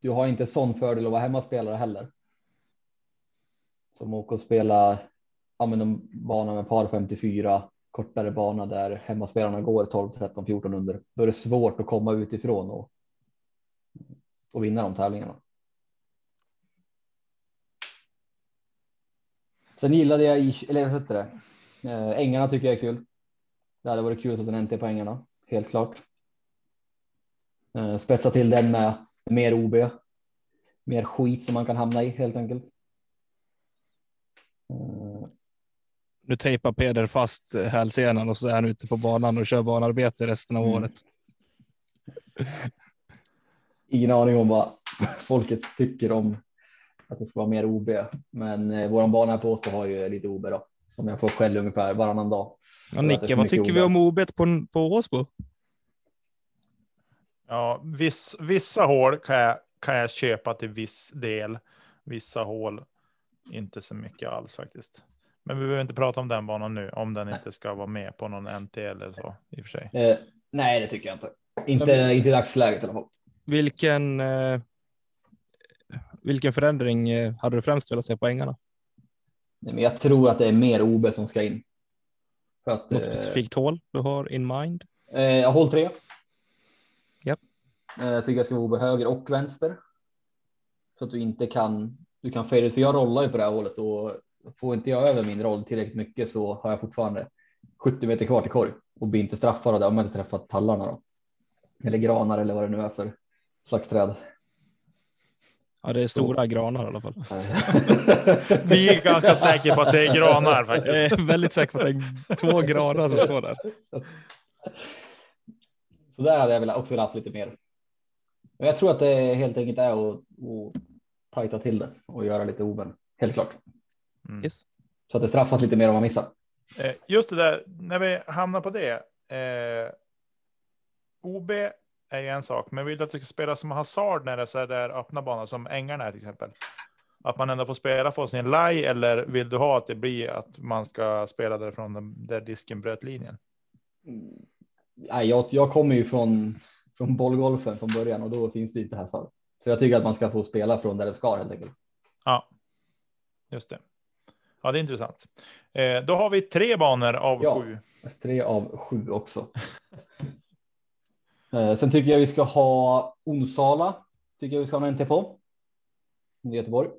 B: du har inte sån fördel att vara hemmaspelare heller. Som åker och spela ja, men de bana med par 54, kortare bana där hemmaspelarna går 12, 13, 14 under. Då är det svårt att komma utifrån och, och vinna de tävlingarna. Sen gillade jag, eller vad heter det, eh, ängarna tycker jag är kul. Det hade varit kul att sätta en NT på ängarna, helt klart. Eh, spetsa till den med mer OB. Mer skit som man kan hamna i helt enkelt. Eh,
A: Nu tejpar Peder fast hälsenan och så är han ute på banan och kör banarbete resten av
B: Mm.
A: året.
B: ingen aning om vad folket tycker om att det ska vara mer OB. Men eh, våran bana här på Åsbo har ju lite OB då. Som jag får skäll ungefär varannan dag.
A: Ja, Nicke, vad tycker vi
B: OB.
A: om OB på, på Åsbo?
D: Ja, viss, vissa hål kan jag, kan jag köpa till viss del. Vissa hål inte så mycket alls faktiskt. Men vi behöver inte prata om den banan nu, om den
B: Nej.
D: inte ska vara med på någon NT eller så i och för sig.
B: Eh, nej, det tycker jag inte. Inte,
A: Men-
B: inte i dagsläget i alla fall.
A: Vilken, eh, vilken förändring eh, hade du främst velat se på ängarna?
B: Nej, men jag tror att det är mer OB som ska in. För att,
A: Något
B: eh,
A: specifikt hål du har in mind?
B: Eh, håll tre.
A: Japp.
B: Eh, jag tycker jag ska vara OB höger och vänster. Så att du inte kan, du kan fade ut, för jag rollar ju på det här hålet och får inte jag över min roll tillräckligt mycket så har jag fortfarande 70 meter kvar till korg och blir inte straffad av det om jag inte träffat tallarna då. Eller granar eller vad det nu är för slags träd.
A: Ja, det är stora granar i alla fall.
D: Vi är ganska säkra på att det är granar
A: Jag
D: faktiskt.
A: är väldigt säker på att det är två granar som står där.
B: Så där hade jag velat också velat haft lite mer. Men jag tror att det helt enkelt är att, att tajta till det och göra lite ovän. Helt klart.
D: Mm.
A: Yes.
B: Så att det straffas lite mer om man missar.
D: Eh, Just det där, när vi hamnar på det. Eh, OB är ju en sak, men vill du att det ska spelas som hasard när det är så där öppna banor som ängarna är till exempel? Att man ändå får spela för sin laj eller vill du ha att det blir att man ska spela därifrån den- där disken bröt linjen?
B: Nej, jag, jag kommer ju från, från bollgolfen från början och då finns det inte här för. Så jag tycker att man ska få spela från där det ska helt enkelt.
D: Ja, just det. Ja, det är intressant. Eh, då har vi tre banor av
B: Ja.
D: sju.
B: Tre av sju också. Eh, Sen tycker jag vi ska ha Onsala. Tycker jag vi ska ha en NT på. I Göteborg.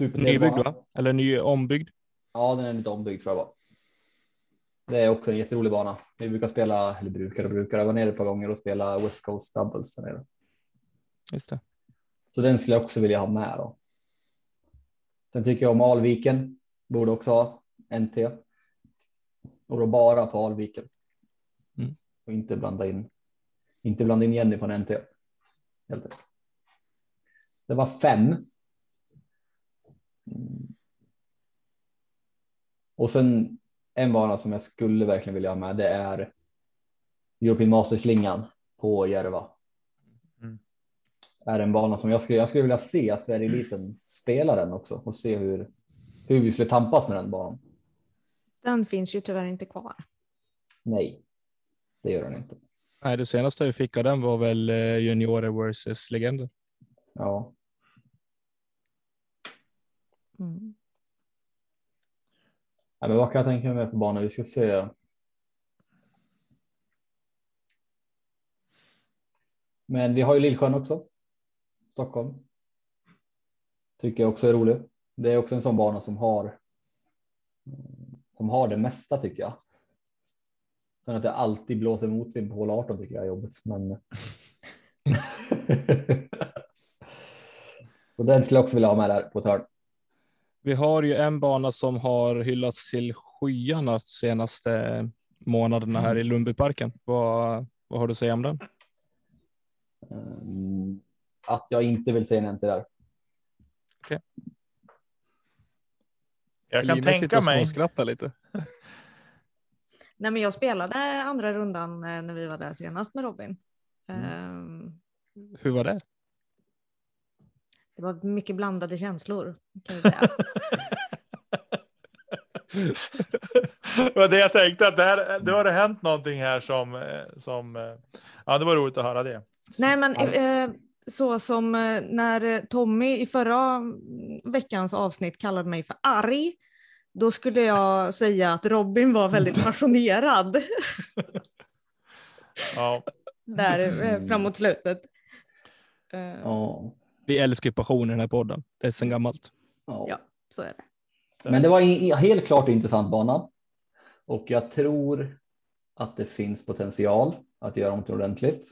A: Nybyggd va? Eller ny ombyggd?
B: Ja, den är lite ombyggd tror jag bara. Det är också en jätterolig bana. Vi brukar spela, eller brukar och brukar, jag var nere ett par gånger och spela West Coast Doubles där.
A: Just det.
B: Så den skulle jag också vilja ha med då. Sen tycker jag om Alviken. Borde också ha NT. Och då bara på Alviken.
A: Mm.
B: Och inte blanda in. Inte blanda in Jenny på en NT. Det var fem. Mm. Och sen en bana som jag skulle verkligen vilja ha med. Det är European Masters-slingan på Järva.
D: Mm.
B: Är en bana som jag skulle, jag skulle vilja se Sverige Eliten spela den också och se hur, hur vi skulle tampas med den banan.
C: Den finns ju tyvärr inte kvar.
B: Nej, det gör den inte.
A: Nej, det senaste vi fick av den var väl eh, juniorer versus legender.
B: Ja,
C: Mm.
B: Nej, men vad kan jag tänka mig med för banor? Vi ska se. Men vi har ju Lillsjön också. Stockholm. Tycker jag också är rolig. Det är också en sån bana som har. Som har det mesta tycker jag. Sen att det alltid blåser motvind på hål 18 tycker jag är jobbigt, men. Så den skulle jag också vilja ha med där på ett hörn.
A: Vi har ju en bana som har hyllats till skyarna senaste månaderna här i Lundbyparken. Vad, vad har du att säga om den?
B: Mm, Att jag inte vill säga nej till där.
D: Jag kan
A: sitter
D: tänka
A: och
D: mig.
A: småskrattar lite.
C: Nej, men jag spelade andra rundan eh, när vi var där senast med Robin.
B: Mm.
C: Ehm,
A: Hur var det?
C: Det var mycket blandade känslor. Kan jag säga.
D: det var det jag tänkte att det, här, det har det hänt någonting här som, eh, som eh, ja, det var roligt att höra det.
C: Nej, men eh, så som när Tommy i förra mm, veckans avsnitt kallade mig för arg, då skulle jag säga att Robin var väldigt passionerad
D: Ja,
C: där eh, framåt slutet. Eh,
B: Ja,
A: Vi älskar ju passion i den här podden. Det är sedan gammalt.
B: ja.
C: Ja, så är det.
B: Men det var helt klart intressant bana. Och jag tror att det finns potential att göra något ordentligt.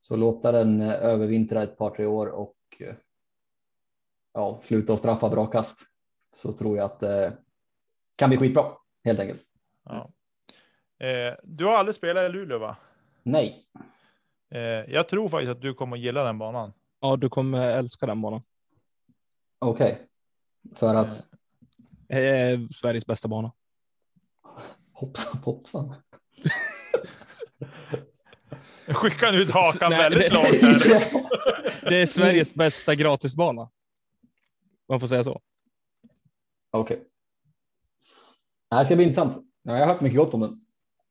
B: Så låta den eh, övervintra ett par, tre år och ja, sluta att straffa bra kast. Så tror jag att det kan bli skitbra helt enkelt.
D: ja. Eh, du har aldrig spelat i Luleå va?
B: Nej,
D: Eh, jag tror faktiskt att du kommer att gilla den banan.
A: Ja, du kommer älska den banan.
B: okej. För att
A: Det är Sveriges bästa bana.
B: hoppsan hoppsan.
D: Skicka ut hakan
A: Nej,
D: väldigt
A: det-
D: långt.
B: Ja.
A: Det är Sveriges bästa gratisbana. Man får säga så.
B: Okej. Det här ska bli intressant. Ja, jag har hört mycket gott om den.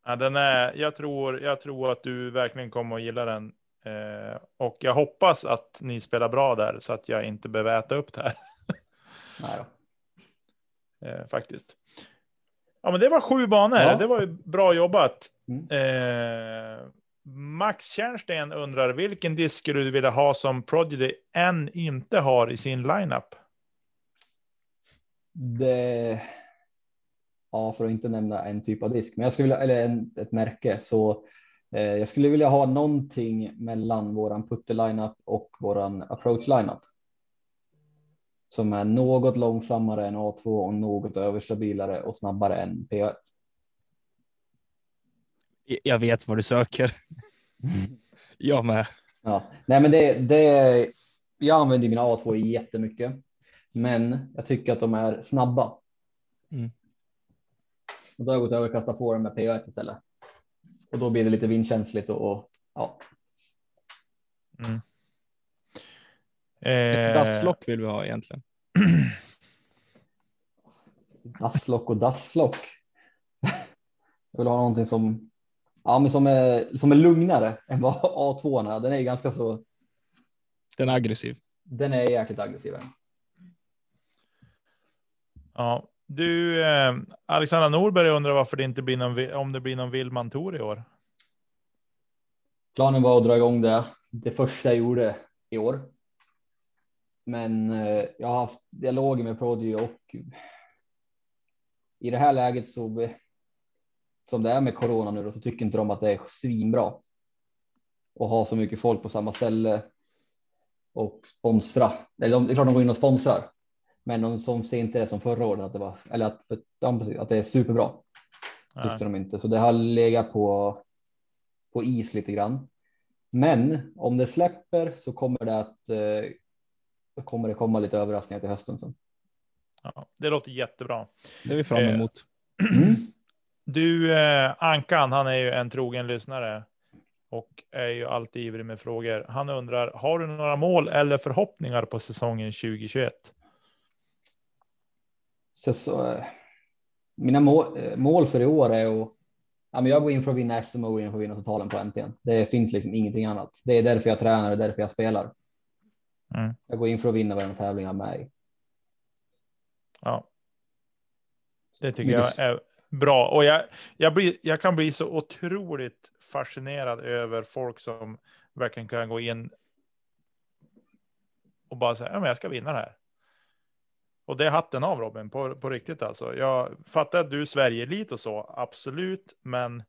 D: Ja, den är, jag, tror, jag tror att du verkligen kommer att gilla den. Eh, och jag hoppas att ni spelar bra där så att jag inte behöver äta upp det här.
B: Nej.
D: Eh, faktiskt. Ja, men det var sju banor.
B: Ja.
D: Det var ju bra jobbat.
B: Mm.
D: Eh, Max Tjärnsten undrar vilken disk skulle du vilja ha som Prodigy än inte har i sin lineup?
B: Det. Ja, för att inte nämna en typ av disk, men jag skulle vilja eller en, ett märke så. Eh, jag skulle vilja ha någonting mellan våran putter lineup och våran approach lineup. som är något långsammare än A2 och något överstabilare och snabbare än P1.
A: Jag vet vad du söker. Jag med.
B: Ja, nej, men det, det. Jag använder mina A2 jättemycket, men jag tycker att de är snabba.
A: Mm.
B: Och då har jag gått över och kastat dem med P1 istället. Och då blir det lite vindkänsligt och, och ja.
D: Mm.
A: Ett
D: Eh,
A: dasslock vill vi ha egentligen.
B: Dasslock och dasslock. Jag vill ha någonting som, ja, men som, är, som är lugnare än vad A2 är. Den är ganska så,
A: Den är aggressiv.
B: den är jäkligt aggressiv.
D: Ja, du, eh, Alexandra Norberg undrar varför det inte blir någon, om det blir någon Willman Tour i år.
B: Planen var att dra igång det, det första jag gjorde i år. Men eh, jag har haft dialoger med Prodigy och i det här läget så som det är med corona nu då, så tycker inte de att det är svinbra Och ha så mycket folk på samma ställe och sponsra. Eller de- det är klart de går in och sponsrar, men de som ser inte det som förra året att det var eller att, att det är superbra
D: Nej.
B: tyckte de inte, så det har legat på på is lite grann. Men om det släpper så kommer det att eh, kommer det komma lite överraskningar till hösten. Sen.
D: Ja, det låter jättebra.
A: Det är vi fram
D: Eh,
A: emot.
D: Du, eh, Ankan, han är ju en trogen lyssnare och är ju alltid ivrig med frågor. Han undrar, har du några mål eller förhoppningar på säsongen 2021?
B: Så, så, mina mål, mål för i år är att ja, men jag går in för att vinna SM och går in för att vinna totalen på NTN. Det finns liksom ingenting annat. Det är därför jag tränar, det är därför jag spelar.
D: Mm.
B: Jag går in för att vinna varenda tävling jag är med i.
D: Ja. Det tycker jag är bra. Och jag, jag, blir, jag kan bli så otroligt fascinerad över folk som verkligen kan gå in och bara säga, ja men jag ska vinna det här. Och det är hatten av Robin, på, på riktigt alltså. Jag fattar att du är Sverige-elit och så, absolut, men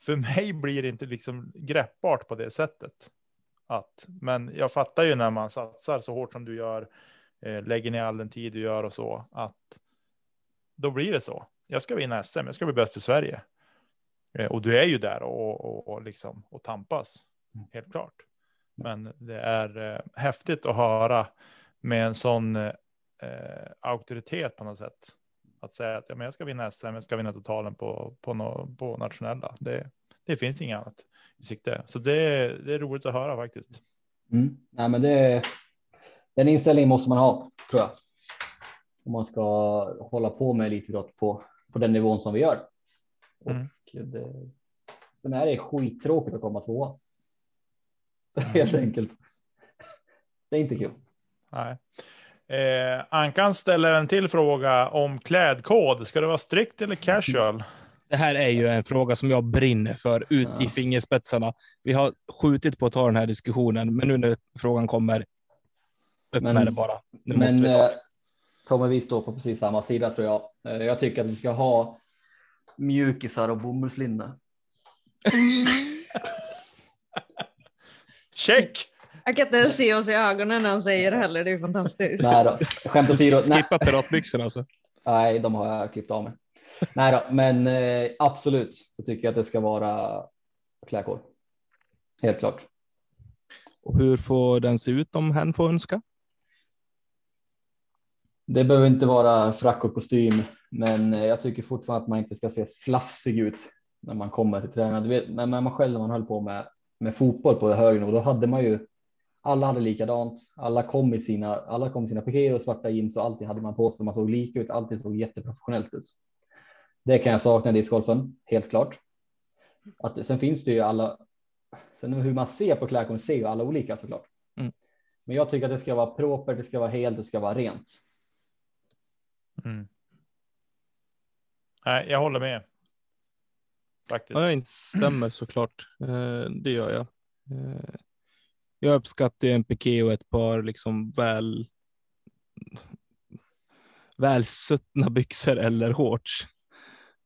D: för mig blir det inte liksom greppbart på det sättet. Att, men jag fattar ju när man satsar så hårt som du gör, eh, lägger ner all den tid du gör och så, att då blir det så. Jag ska vinna SM, jag ska bli bäst i Sverige. Eh, och du är ju där och, och, och, liksom, och tampas, helt klart. Men det är eh, häftigt att höra med en sån eh, auktoritet på något sätt. Att säga att ja, men jag ska vinna SM, jag ska vinna totalen på, på, no, på nationella. Det, det finns inget annat i sikte. Så det, det är roligt att höra faktiskt.
B: Mm. Nej, men det, den inställningen måste man ha, tror jag. Om man ska hålla på med elitidrott på, på den nivån som vi gör. Och
D: Mm.
B: det, sen är det skittråkigt att komma tvåa. Helt enkelt. Det är inte kul.
D: Nej. Eh, Ankan ställer en till fråga om klädkod. Ska det vara strikt eller casual?
A: Det här är ju en fråga som jag brinner för ut i
B: Ja.
A: fingerspetsarna. Vi har skjutit på att ta den här diskussionen, men nu när frågan kommer, upp
B: Men-
A: med det bara. Nu måste
B: Men
A: vi ta
B: eh,
A: det.
B: kommer vi stå på precis samma sida tror jag. Eh, jag tycker att vi ska ha mjukisar och bomullslinne.
D: Check!
C: Jag kan inte ens se oss i ögonen när han säger det heller, det är fantastiskt.
B: Nej då, skämt åsido. Nej,
A: Skippa piratbyxorna alltså.
B: nej, de har jag klippt av mig. Nej då, men eh, absolut så tycker jag att det ska vara klädkod. Helt klart.
A: Och hur får den se ut om hen får önska?
B: Det behöver inte vara frack och kostym, men eh, jag tycker fortfarande att man inte ska se slafsig ut när man kommer till träning. Du vet, när man själv när man höll på med, med fotboll på hög nivå, då hade man ju alla hade likadant. Alla kom i sina, alla kom i sina pikéer och svarta jeans och allting hade man på sig. Man såg lika ut. Allting såg jätteprofessionellt ut. Det kan jag sakna i discgolfen, helt klart. Att, sen finns det ju alla. Sen hur man ser på klädkoden ser ju alla olika såklart.
A: Mm.
B: Men jag tycker att det ska vara proper, det ska vara helt, det ska vara rent.
D: Mm. Nej, jag håller med. Faktiskt.
A: Ja, jag instämmer såklart. Eh, det gör jag. Jag uppskattar ju en piké och ett par liksom väl välsuttna byxor eller shorts.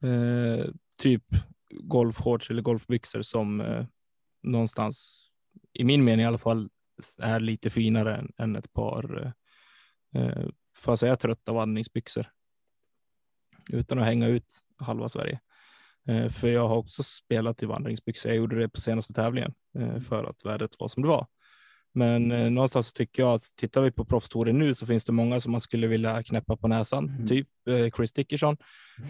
A: Eh, typ golfshorts eller golfbyxor som eh, någonstans, i min mening i alla fall, är lite finare än, än ett par eh, eh, får jag säga trötta vandringsbyxor. Utan att hänga ut halva Sverige. Eh, för jag har också spelat i vandringsbyxor. Jag gjorde det på senaste tävlingen eh, för att vädret var som det var. Men eh, någonstans tycker jag att tittar vi på proffstouren nu så finns det många som man skulle vilja knäppa på näsan,
B: Mm.
A: typ eh, Chris Dickerson.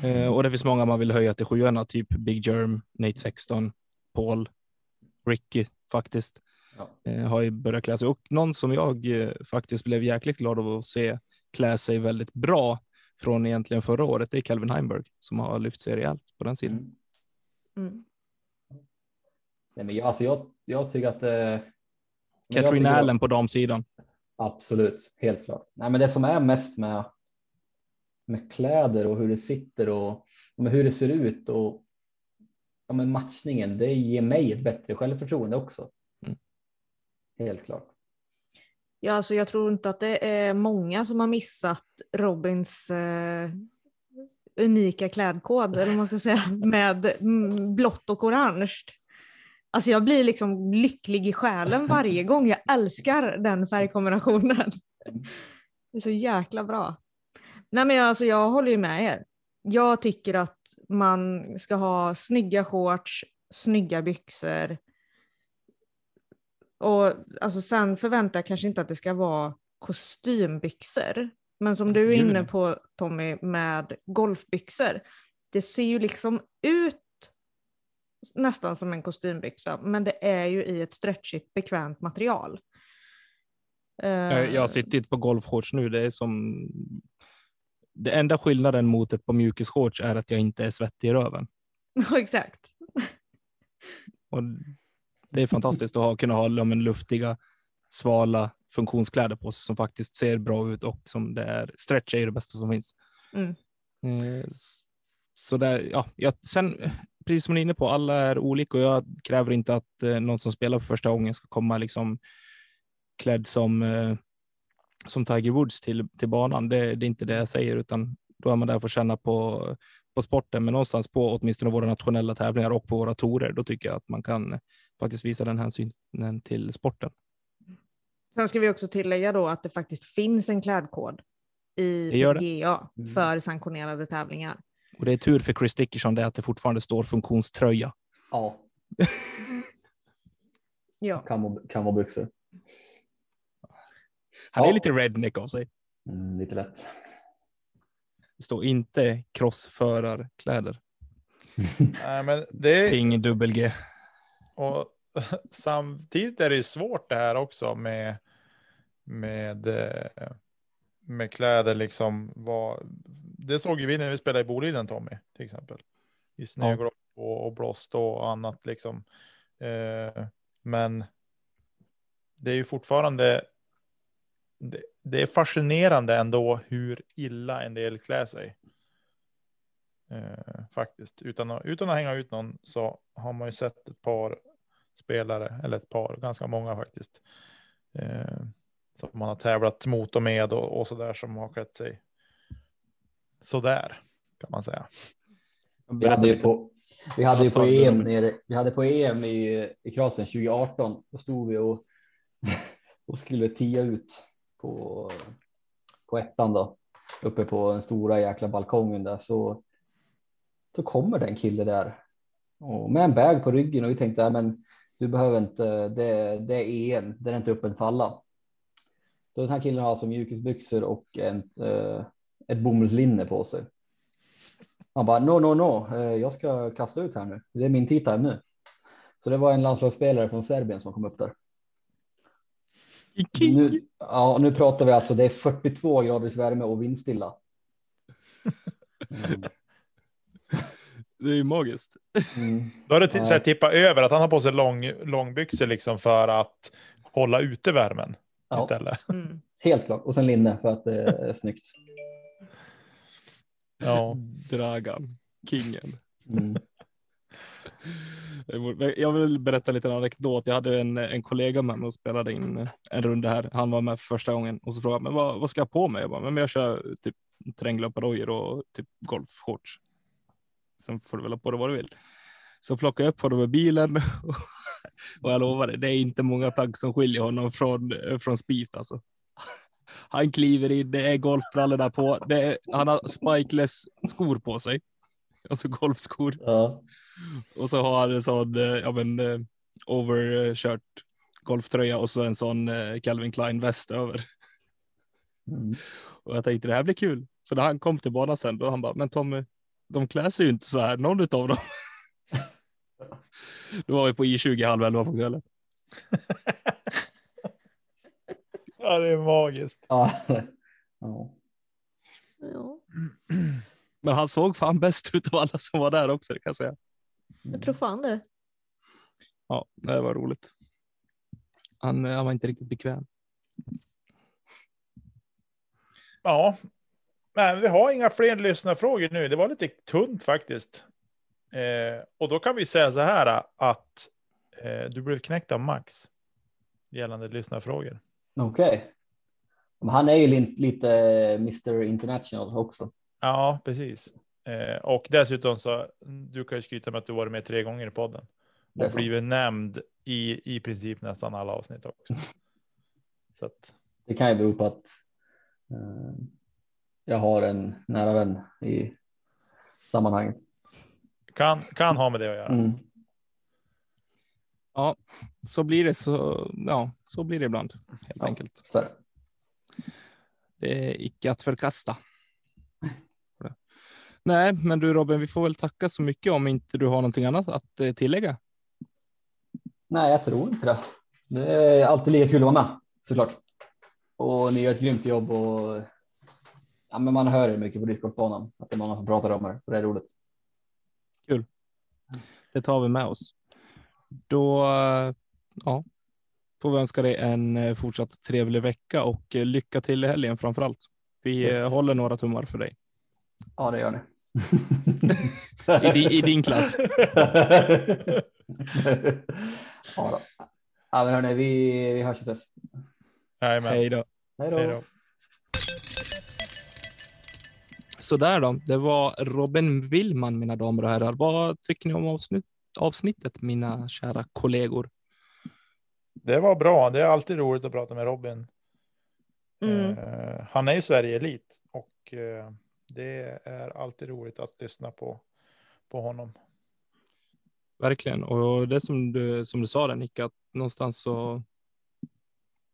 A: Eh, och det finns många man vill höja till sjuorna, typ Big Germ, Nate Sexton, Paul, Ricky faktiskt.
B: Ja.
A: Eh, har ju börjat klä sig och någon som jag eh, faktiskt blev jäkligt glad av att se klä sig väldigt bra från egentligen förra året. Det är Calvin Heimberg som har lyft sig rejält på den sidan.
B: Mm.
C: Mm.
B: Nej, men jag, alltså jag, jag tycker att.
A: Katrin Allen på damsidan.
B: Absolut, helt klart. Nej, men det som är mest med. Med kläder och hur det sitter och, och med hur det ser ut och. Ja, men matchningen, det ger mig ett bättre självförtroende också.
A: Mm.
B: Helt klart.
C: Ja, alltså jag tror inte att det är många som har missat Robins eh, unika klädkod, eller man ska säga, med mm, blått och orange. Alltså jag blir liksom lycklig i själen varje gång. Jag älskar den färgkombinationen. Det är så jäkla bra. Nej men alltså jag håller ju med er. Jag tycker att man ska ha snygga shorts, snygga byxor. Och alltså sen förväntar jag kanske inte att det ska vara kostymbyxor. Men som du är inne på Tommy med golfbyxor. Det ser ju liksom ut nästan som en kostymbyxa. Men det är ju i ett stretchigt bekvämt material.
A: Jag,
C: Eh,
A: jag sitter inte på golfshorts nu. Det är som. Det enda skillnaden mot ett par mjukisshorts är att jag inte är svettig i röven.
C: Ja, exakt.
A: Och det är fantastiskt att ha, kunna ha men, luftiga, svala funktionskläder på sig som faktiskt ser bra ut och som det är. Stretch är det bästa som finns.
C: Mm.
A: Så där, ja, jag, sen, precis som ni är inne på, alla är olika och jag kräver inte att eh, någon som spelar för första gången ska komma liksom klädd som, eh, som Tiger Woods till, till banan. Det, det är inte det jag säger, utan då är man där för att känna på, på sporten, men någonstans på åtminstone våra nationella tävlingar och på våra torer, då tycker jag att man kan faktiskt visa den hänsynen till sporten.
C: Sen ska vi också tillägga då att det faktiskt finns en klädkod i. PGA
B: Mm.
C: för sanktionerade tävlingar.
A: Och det är tur för Chris Dickerson det är att det fortfarande står funktionströja.
B: Ja,
C: Ja.
B: kan vara, kan vara byxor.
A: Han
B: Ja.
A: är lite redneck av sig.
B: Mm, lite lätt.
A: Det står inte crossförarkläder.
D: Nej, men det
A: är ingen dubbel-G.
D: och samtidigt är det ju svårt det här också med, med, eh, med kläder liksom. Vad, det såg ju vi när vi spelade i Boliden Tommy, till exempel. I snöglopp och, och blåst och annat liksom. Eh, men det är ju fortfarande, det, det är fascinerande ändå hur illa en del klär sig. Eh, faktiskt. Utan att, utan att hänga ut någon så har man ju sett ett par spelare, eller ett par, ganska många faktiskt. Eh, som man har tävlat mot och med och, och så där som har klätt sig så där kan man säga.
B: Vi hade ju på, vi hade ju på. EM nere, vi hade på EM i, i Kroatien 2018. Då stod vi och, och skulle tia ut på, på ettan då. Uppe på den stora jäkla balkongen där så. Så kommer det en kille där. Och med en bag på ryggen och vi tänkte, men du behöver inte, det, det är EM, det är inte öppen för alla. Då den här killen har alltså mjukisbyxor och en, eh, ett bomullslinne på sig. Han bara no, no, no, eh, jag ska kasta ut här nu. Det är min time nu. Så det var en landslagsspelare från Serbien som kom upp där. Nu, ja, nu pratar vi alltså, det är 42 graders värme och vindstilla. Mm.
A: Det är ju magiskt.
B: Mm.
D: Då är det t-
B: Ja.
D: så här, tippa över att han har på sig lång, långbyxor liksom för att hålla ute värmen
B: Ja,
D: istället.
C: Mm.
B: helt klart. Och sen linne för att det är snyggt.
D: Ja.
A: Dragan, kingen.
B: Mm.
A: Jag vill berätta en liten anekdot. Jag hade en, en kollega med mig och spelade in en runda här. Han var med för första gången och så frågade han, men vad, vad ska jag ha på mig? Jag bara, men jag kör typ terränglöpardojor och typ golfshorts. Sen får du väl ha på dig vad du vill. Så plockade jag upp honom med bilen och jag lovar det, det är inte många plagg som skiljer honom från, från Spieth alltså. Han kliver in, det är golfbrallorna på. Är, han har spikeless skor på sig. Alltså golfskor.
B: Ja.
A: Och så har han en sån, eh, ja men, eh, overshirt golftröja och så en sån eh, Calvin Klein väst över.
B: Mm.
A: Och jag tänkte det här blir kul. För när han kom till banan sen, då han bara, men Tommy, de klär sig ju inte så här, någon av dem. Då var vi på I20 halv elva på kvällen.
D: Ja, det är magiskt.
B: Ja. ja.
C: Ja,
A: Men han såg fan bäst ut av alla som var där också, det kan jag säga.
C: jag tror fan det.
A: Ja, det var roligt. Han, han var inte riktigt bekväm.
D: Ja, men vi har inga fler lyssnarfrågor nu. Det var lite tunt faktiskt. Eh, och då kan vi säga så här att eh, du blev knäckt av Max gällande lyssnarfrågor.
B: Okej. Men Han är ju li- lite Mr International också.
D: Ja, precis. Eh, och dessutom så du kan ju skryta med att du varit med tre gånger i podden och blivit nämnd i i princip nästan alla avsnitt också. Så att
B: Det kan ju bero på att eh, jag har en nära vän i sammanhanget.
D: Kan kan ha med det att göra.
B: Mm.
A: Ja, så blir det så. Ja, så blir det ibland helt
B: Ja.
A: enkelt.
B: Så är det.
A: Det är icke att förkasta. Nej, men du Robin, vi får väl tacka så mycket om inte du har någonting annat att eh, tillägga.
B: Nej, jag tror inte det. Det är alltid lika kul att vara med såklart. Och ni gör ett grymt jobb och ja, men man hör ju mycket på Discordbanan att det är många som pratar om det, så det är roligt.
A: Det tar vi med oss. Då eh, ja, får vi önska dig en eh, fortsatt trevlig vecka och eh, lycka till i helgen framför allt. Vi
B: Yes.
A: håller några tummar för dig
B: Ja, det gör ni.
A: i, di, i din klass.
B: ja, då. ja, men hörni, vi, vi hörs och ses.
A: Hej då.
B: Hej då.
D: Hej då.
A: Så där då. Det var Robin Willman, mina damer och herrar. Vad tycker ni om avsnitt, avsnittet, mina kära kollegor?
D: Det var bra. Det är alltid roligt att prata med Robin.
C: Mm.
D: Eh, han är ju Sverige elit och eh, det är alltid roligt att lyssna på, på honom.
A: Verkligen. Och det som du, som du sa där Nick, att någonstans så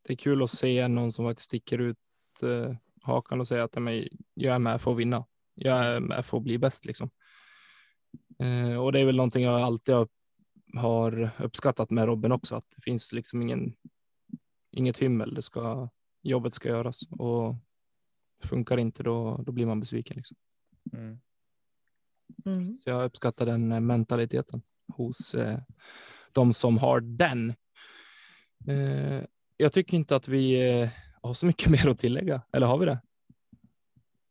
A: det är kul att se någon som faktiskt sticker ut eh, hakan och säger att "Ja, men jag är med för att vinna. Jag är med för att bli bäst liksom. Eh, och det är väl någonting jag alltid har, har uppskattat med Robin också, att det finns liksom ingen, inget hymmel. Det ska, jobbet ska göras och funkar inte då, då blir man besviken. Liksom.
D: Mm.
C: Mm.
A: Så jag uppskattar den eh, mentaliteten hos eh, de som har den. Eh, jag tycker inte att vi eh, har så mycket mer att tillägga, eller har vi det?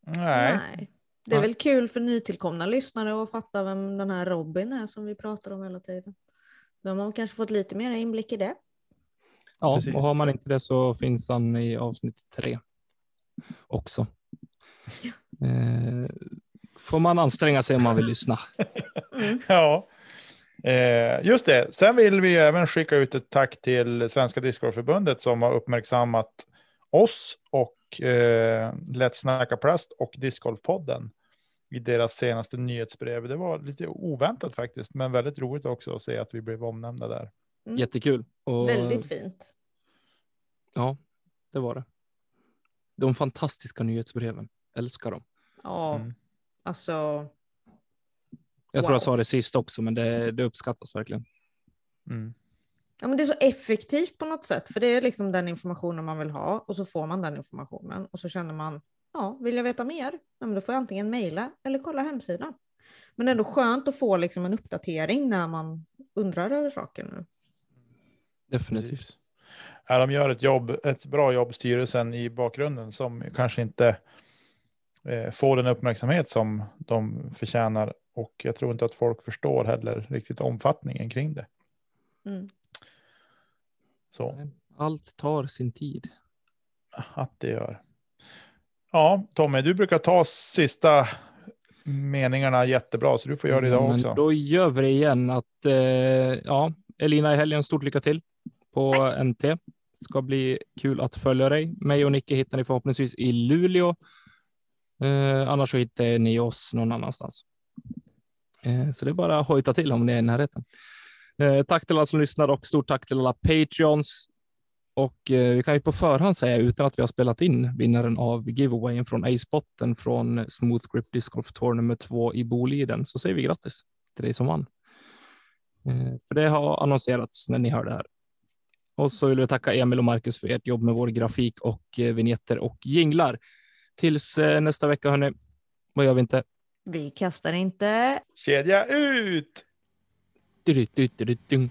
D: Nej.
C: Nej. Det är väl kul för nytillkomna lyssnare att fatta vem den här Robin är som vi pratar om hela tiden. De har kanske fått lite mer inblick i det.
A: Ja,
D: Precis.
A: och har man inte det så finns han i avsnitt tre också. Eh, får man anstränga sig om man vill lyssna.
C: Mm.
D: Ja, eh, just det. Sen vill vi även skicka ut ett tack till Svenska Discgolfförbundet som har uppmärksammat oss och eh, Lätt snacka plast och Discgolfpodden i deras senaste nyhetsbrev. Det var lite oväntat faktiskt, men väldigt roligt också att se att vi blev omnämnda där.
C: Mm.
A: Jättekul. Och,
C: Väldigt fint.
A: Ja, det var det. De fantastiska nyhetsbreven. Älskar dem.
C: Ja,
D: Mm.
C: alltså.
A: Jag tror
C: Wow.
A: jag sa det sist också, men det, det uppskattas verkligen.
D: Mm.
C: Ja, men det är så effektivt på något sätt, för det är liksom den informationen man vill ha och så får man den informationen och så känner man, ja, vill jag veta mer? Ja, men då får jag antingen mejla eller kolla hemsidan. Men det är ändå skönt att få liksom en uppdatering när man undrar över saker nu.
A: Definitivt.
D: Ja, de gör ett, jobb, ett bra jobb, styrelsen i bakgrunden, som kanske inte eh, får den uppmärksamhet som de förtjänar. Och jag tror inte att folk förstår heller riktigt omfattningen kring det.
C: Mm.
D: Så
A: Allt tar sin tid.
D: att det gör. Ja, Tommy, du brukar ta sista meningarna jättebra, så du får göra det idag
A: Men
D: också.
A: Då gör vi det igen. Att, eh, ja, Elina i helgen, stort lycka till på NT. ska bli kul att följa dig. Mig och Nicke hittar ni förhoppningsvis i Luleå. Eh, annars så hittar ni oss någon annanstans. Eh, så det är bara att hojta till om ni är i närheten. Eh, tack till alla som lyssnar och stort tack till alla Patreons. Och eh, vi kan ju på förhand säga utan att vi har spelat in vinnaren av giveawayen från Ace-botten från Smooth Grip Disc Golf Tour nummer två i Boliden så säger vi grattis till dig som vann. Eh, för det har annonserats när ni hör det här. Och så vill vi tacka Emil och Marcus för ert jobb med vår grafik och vignetter och jinglar. Tills nästa vecka, hörni. Vad gör vi inte?
C: Vi kastar inte.
D: Kedja ut!
A: Du, du, du, du, du.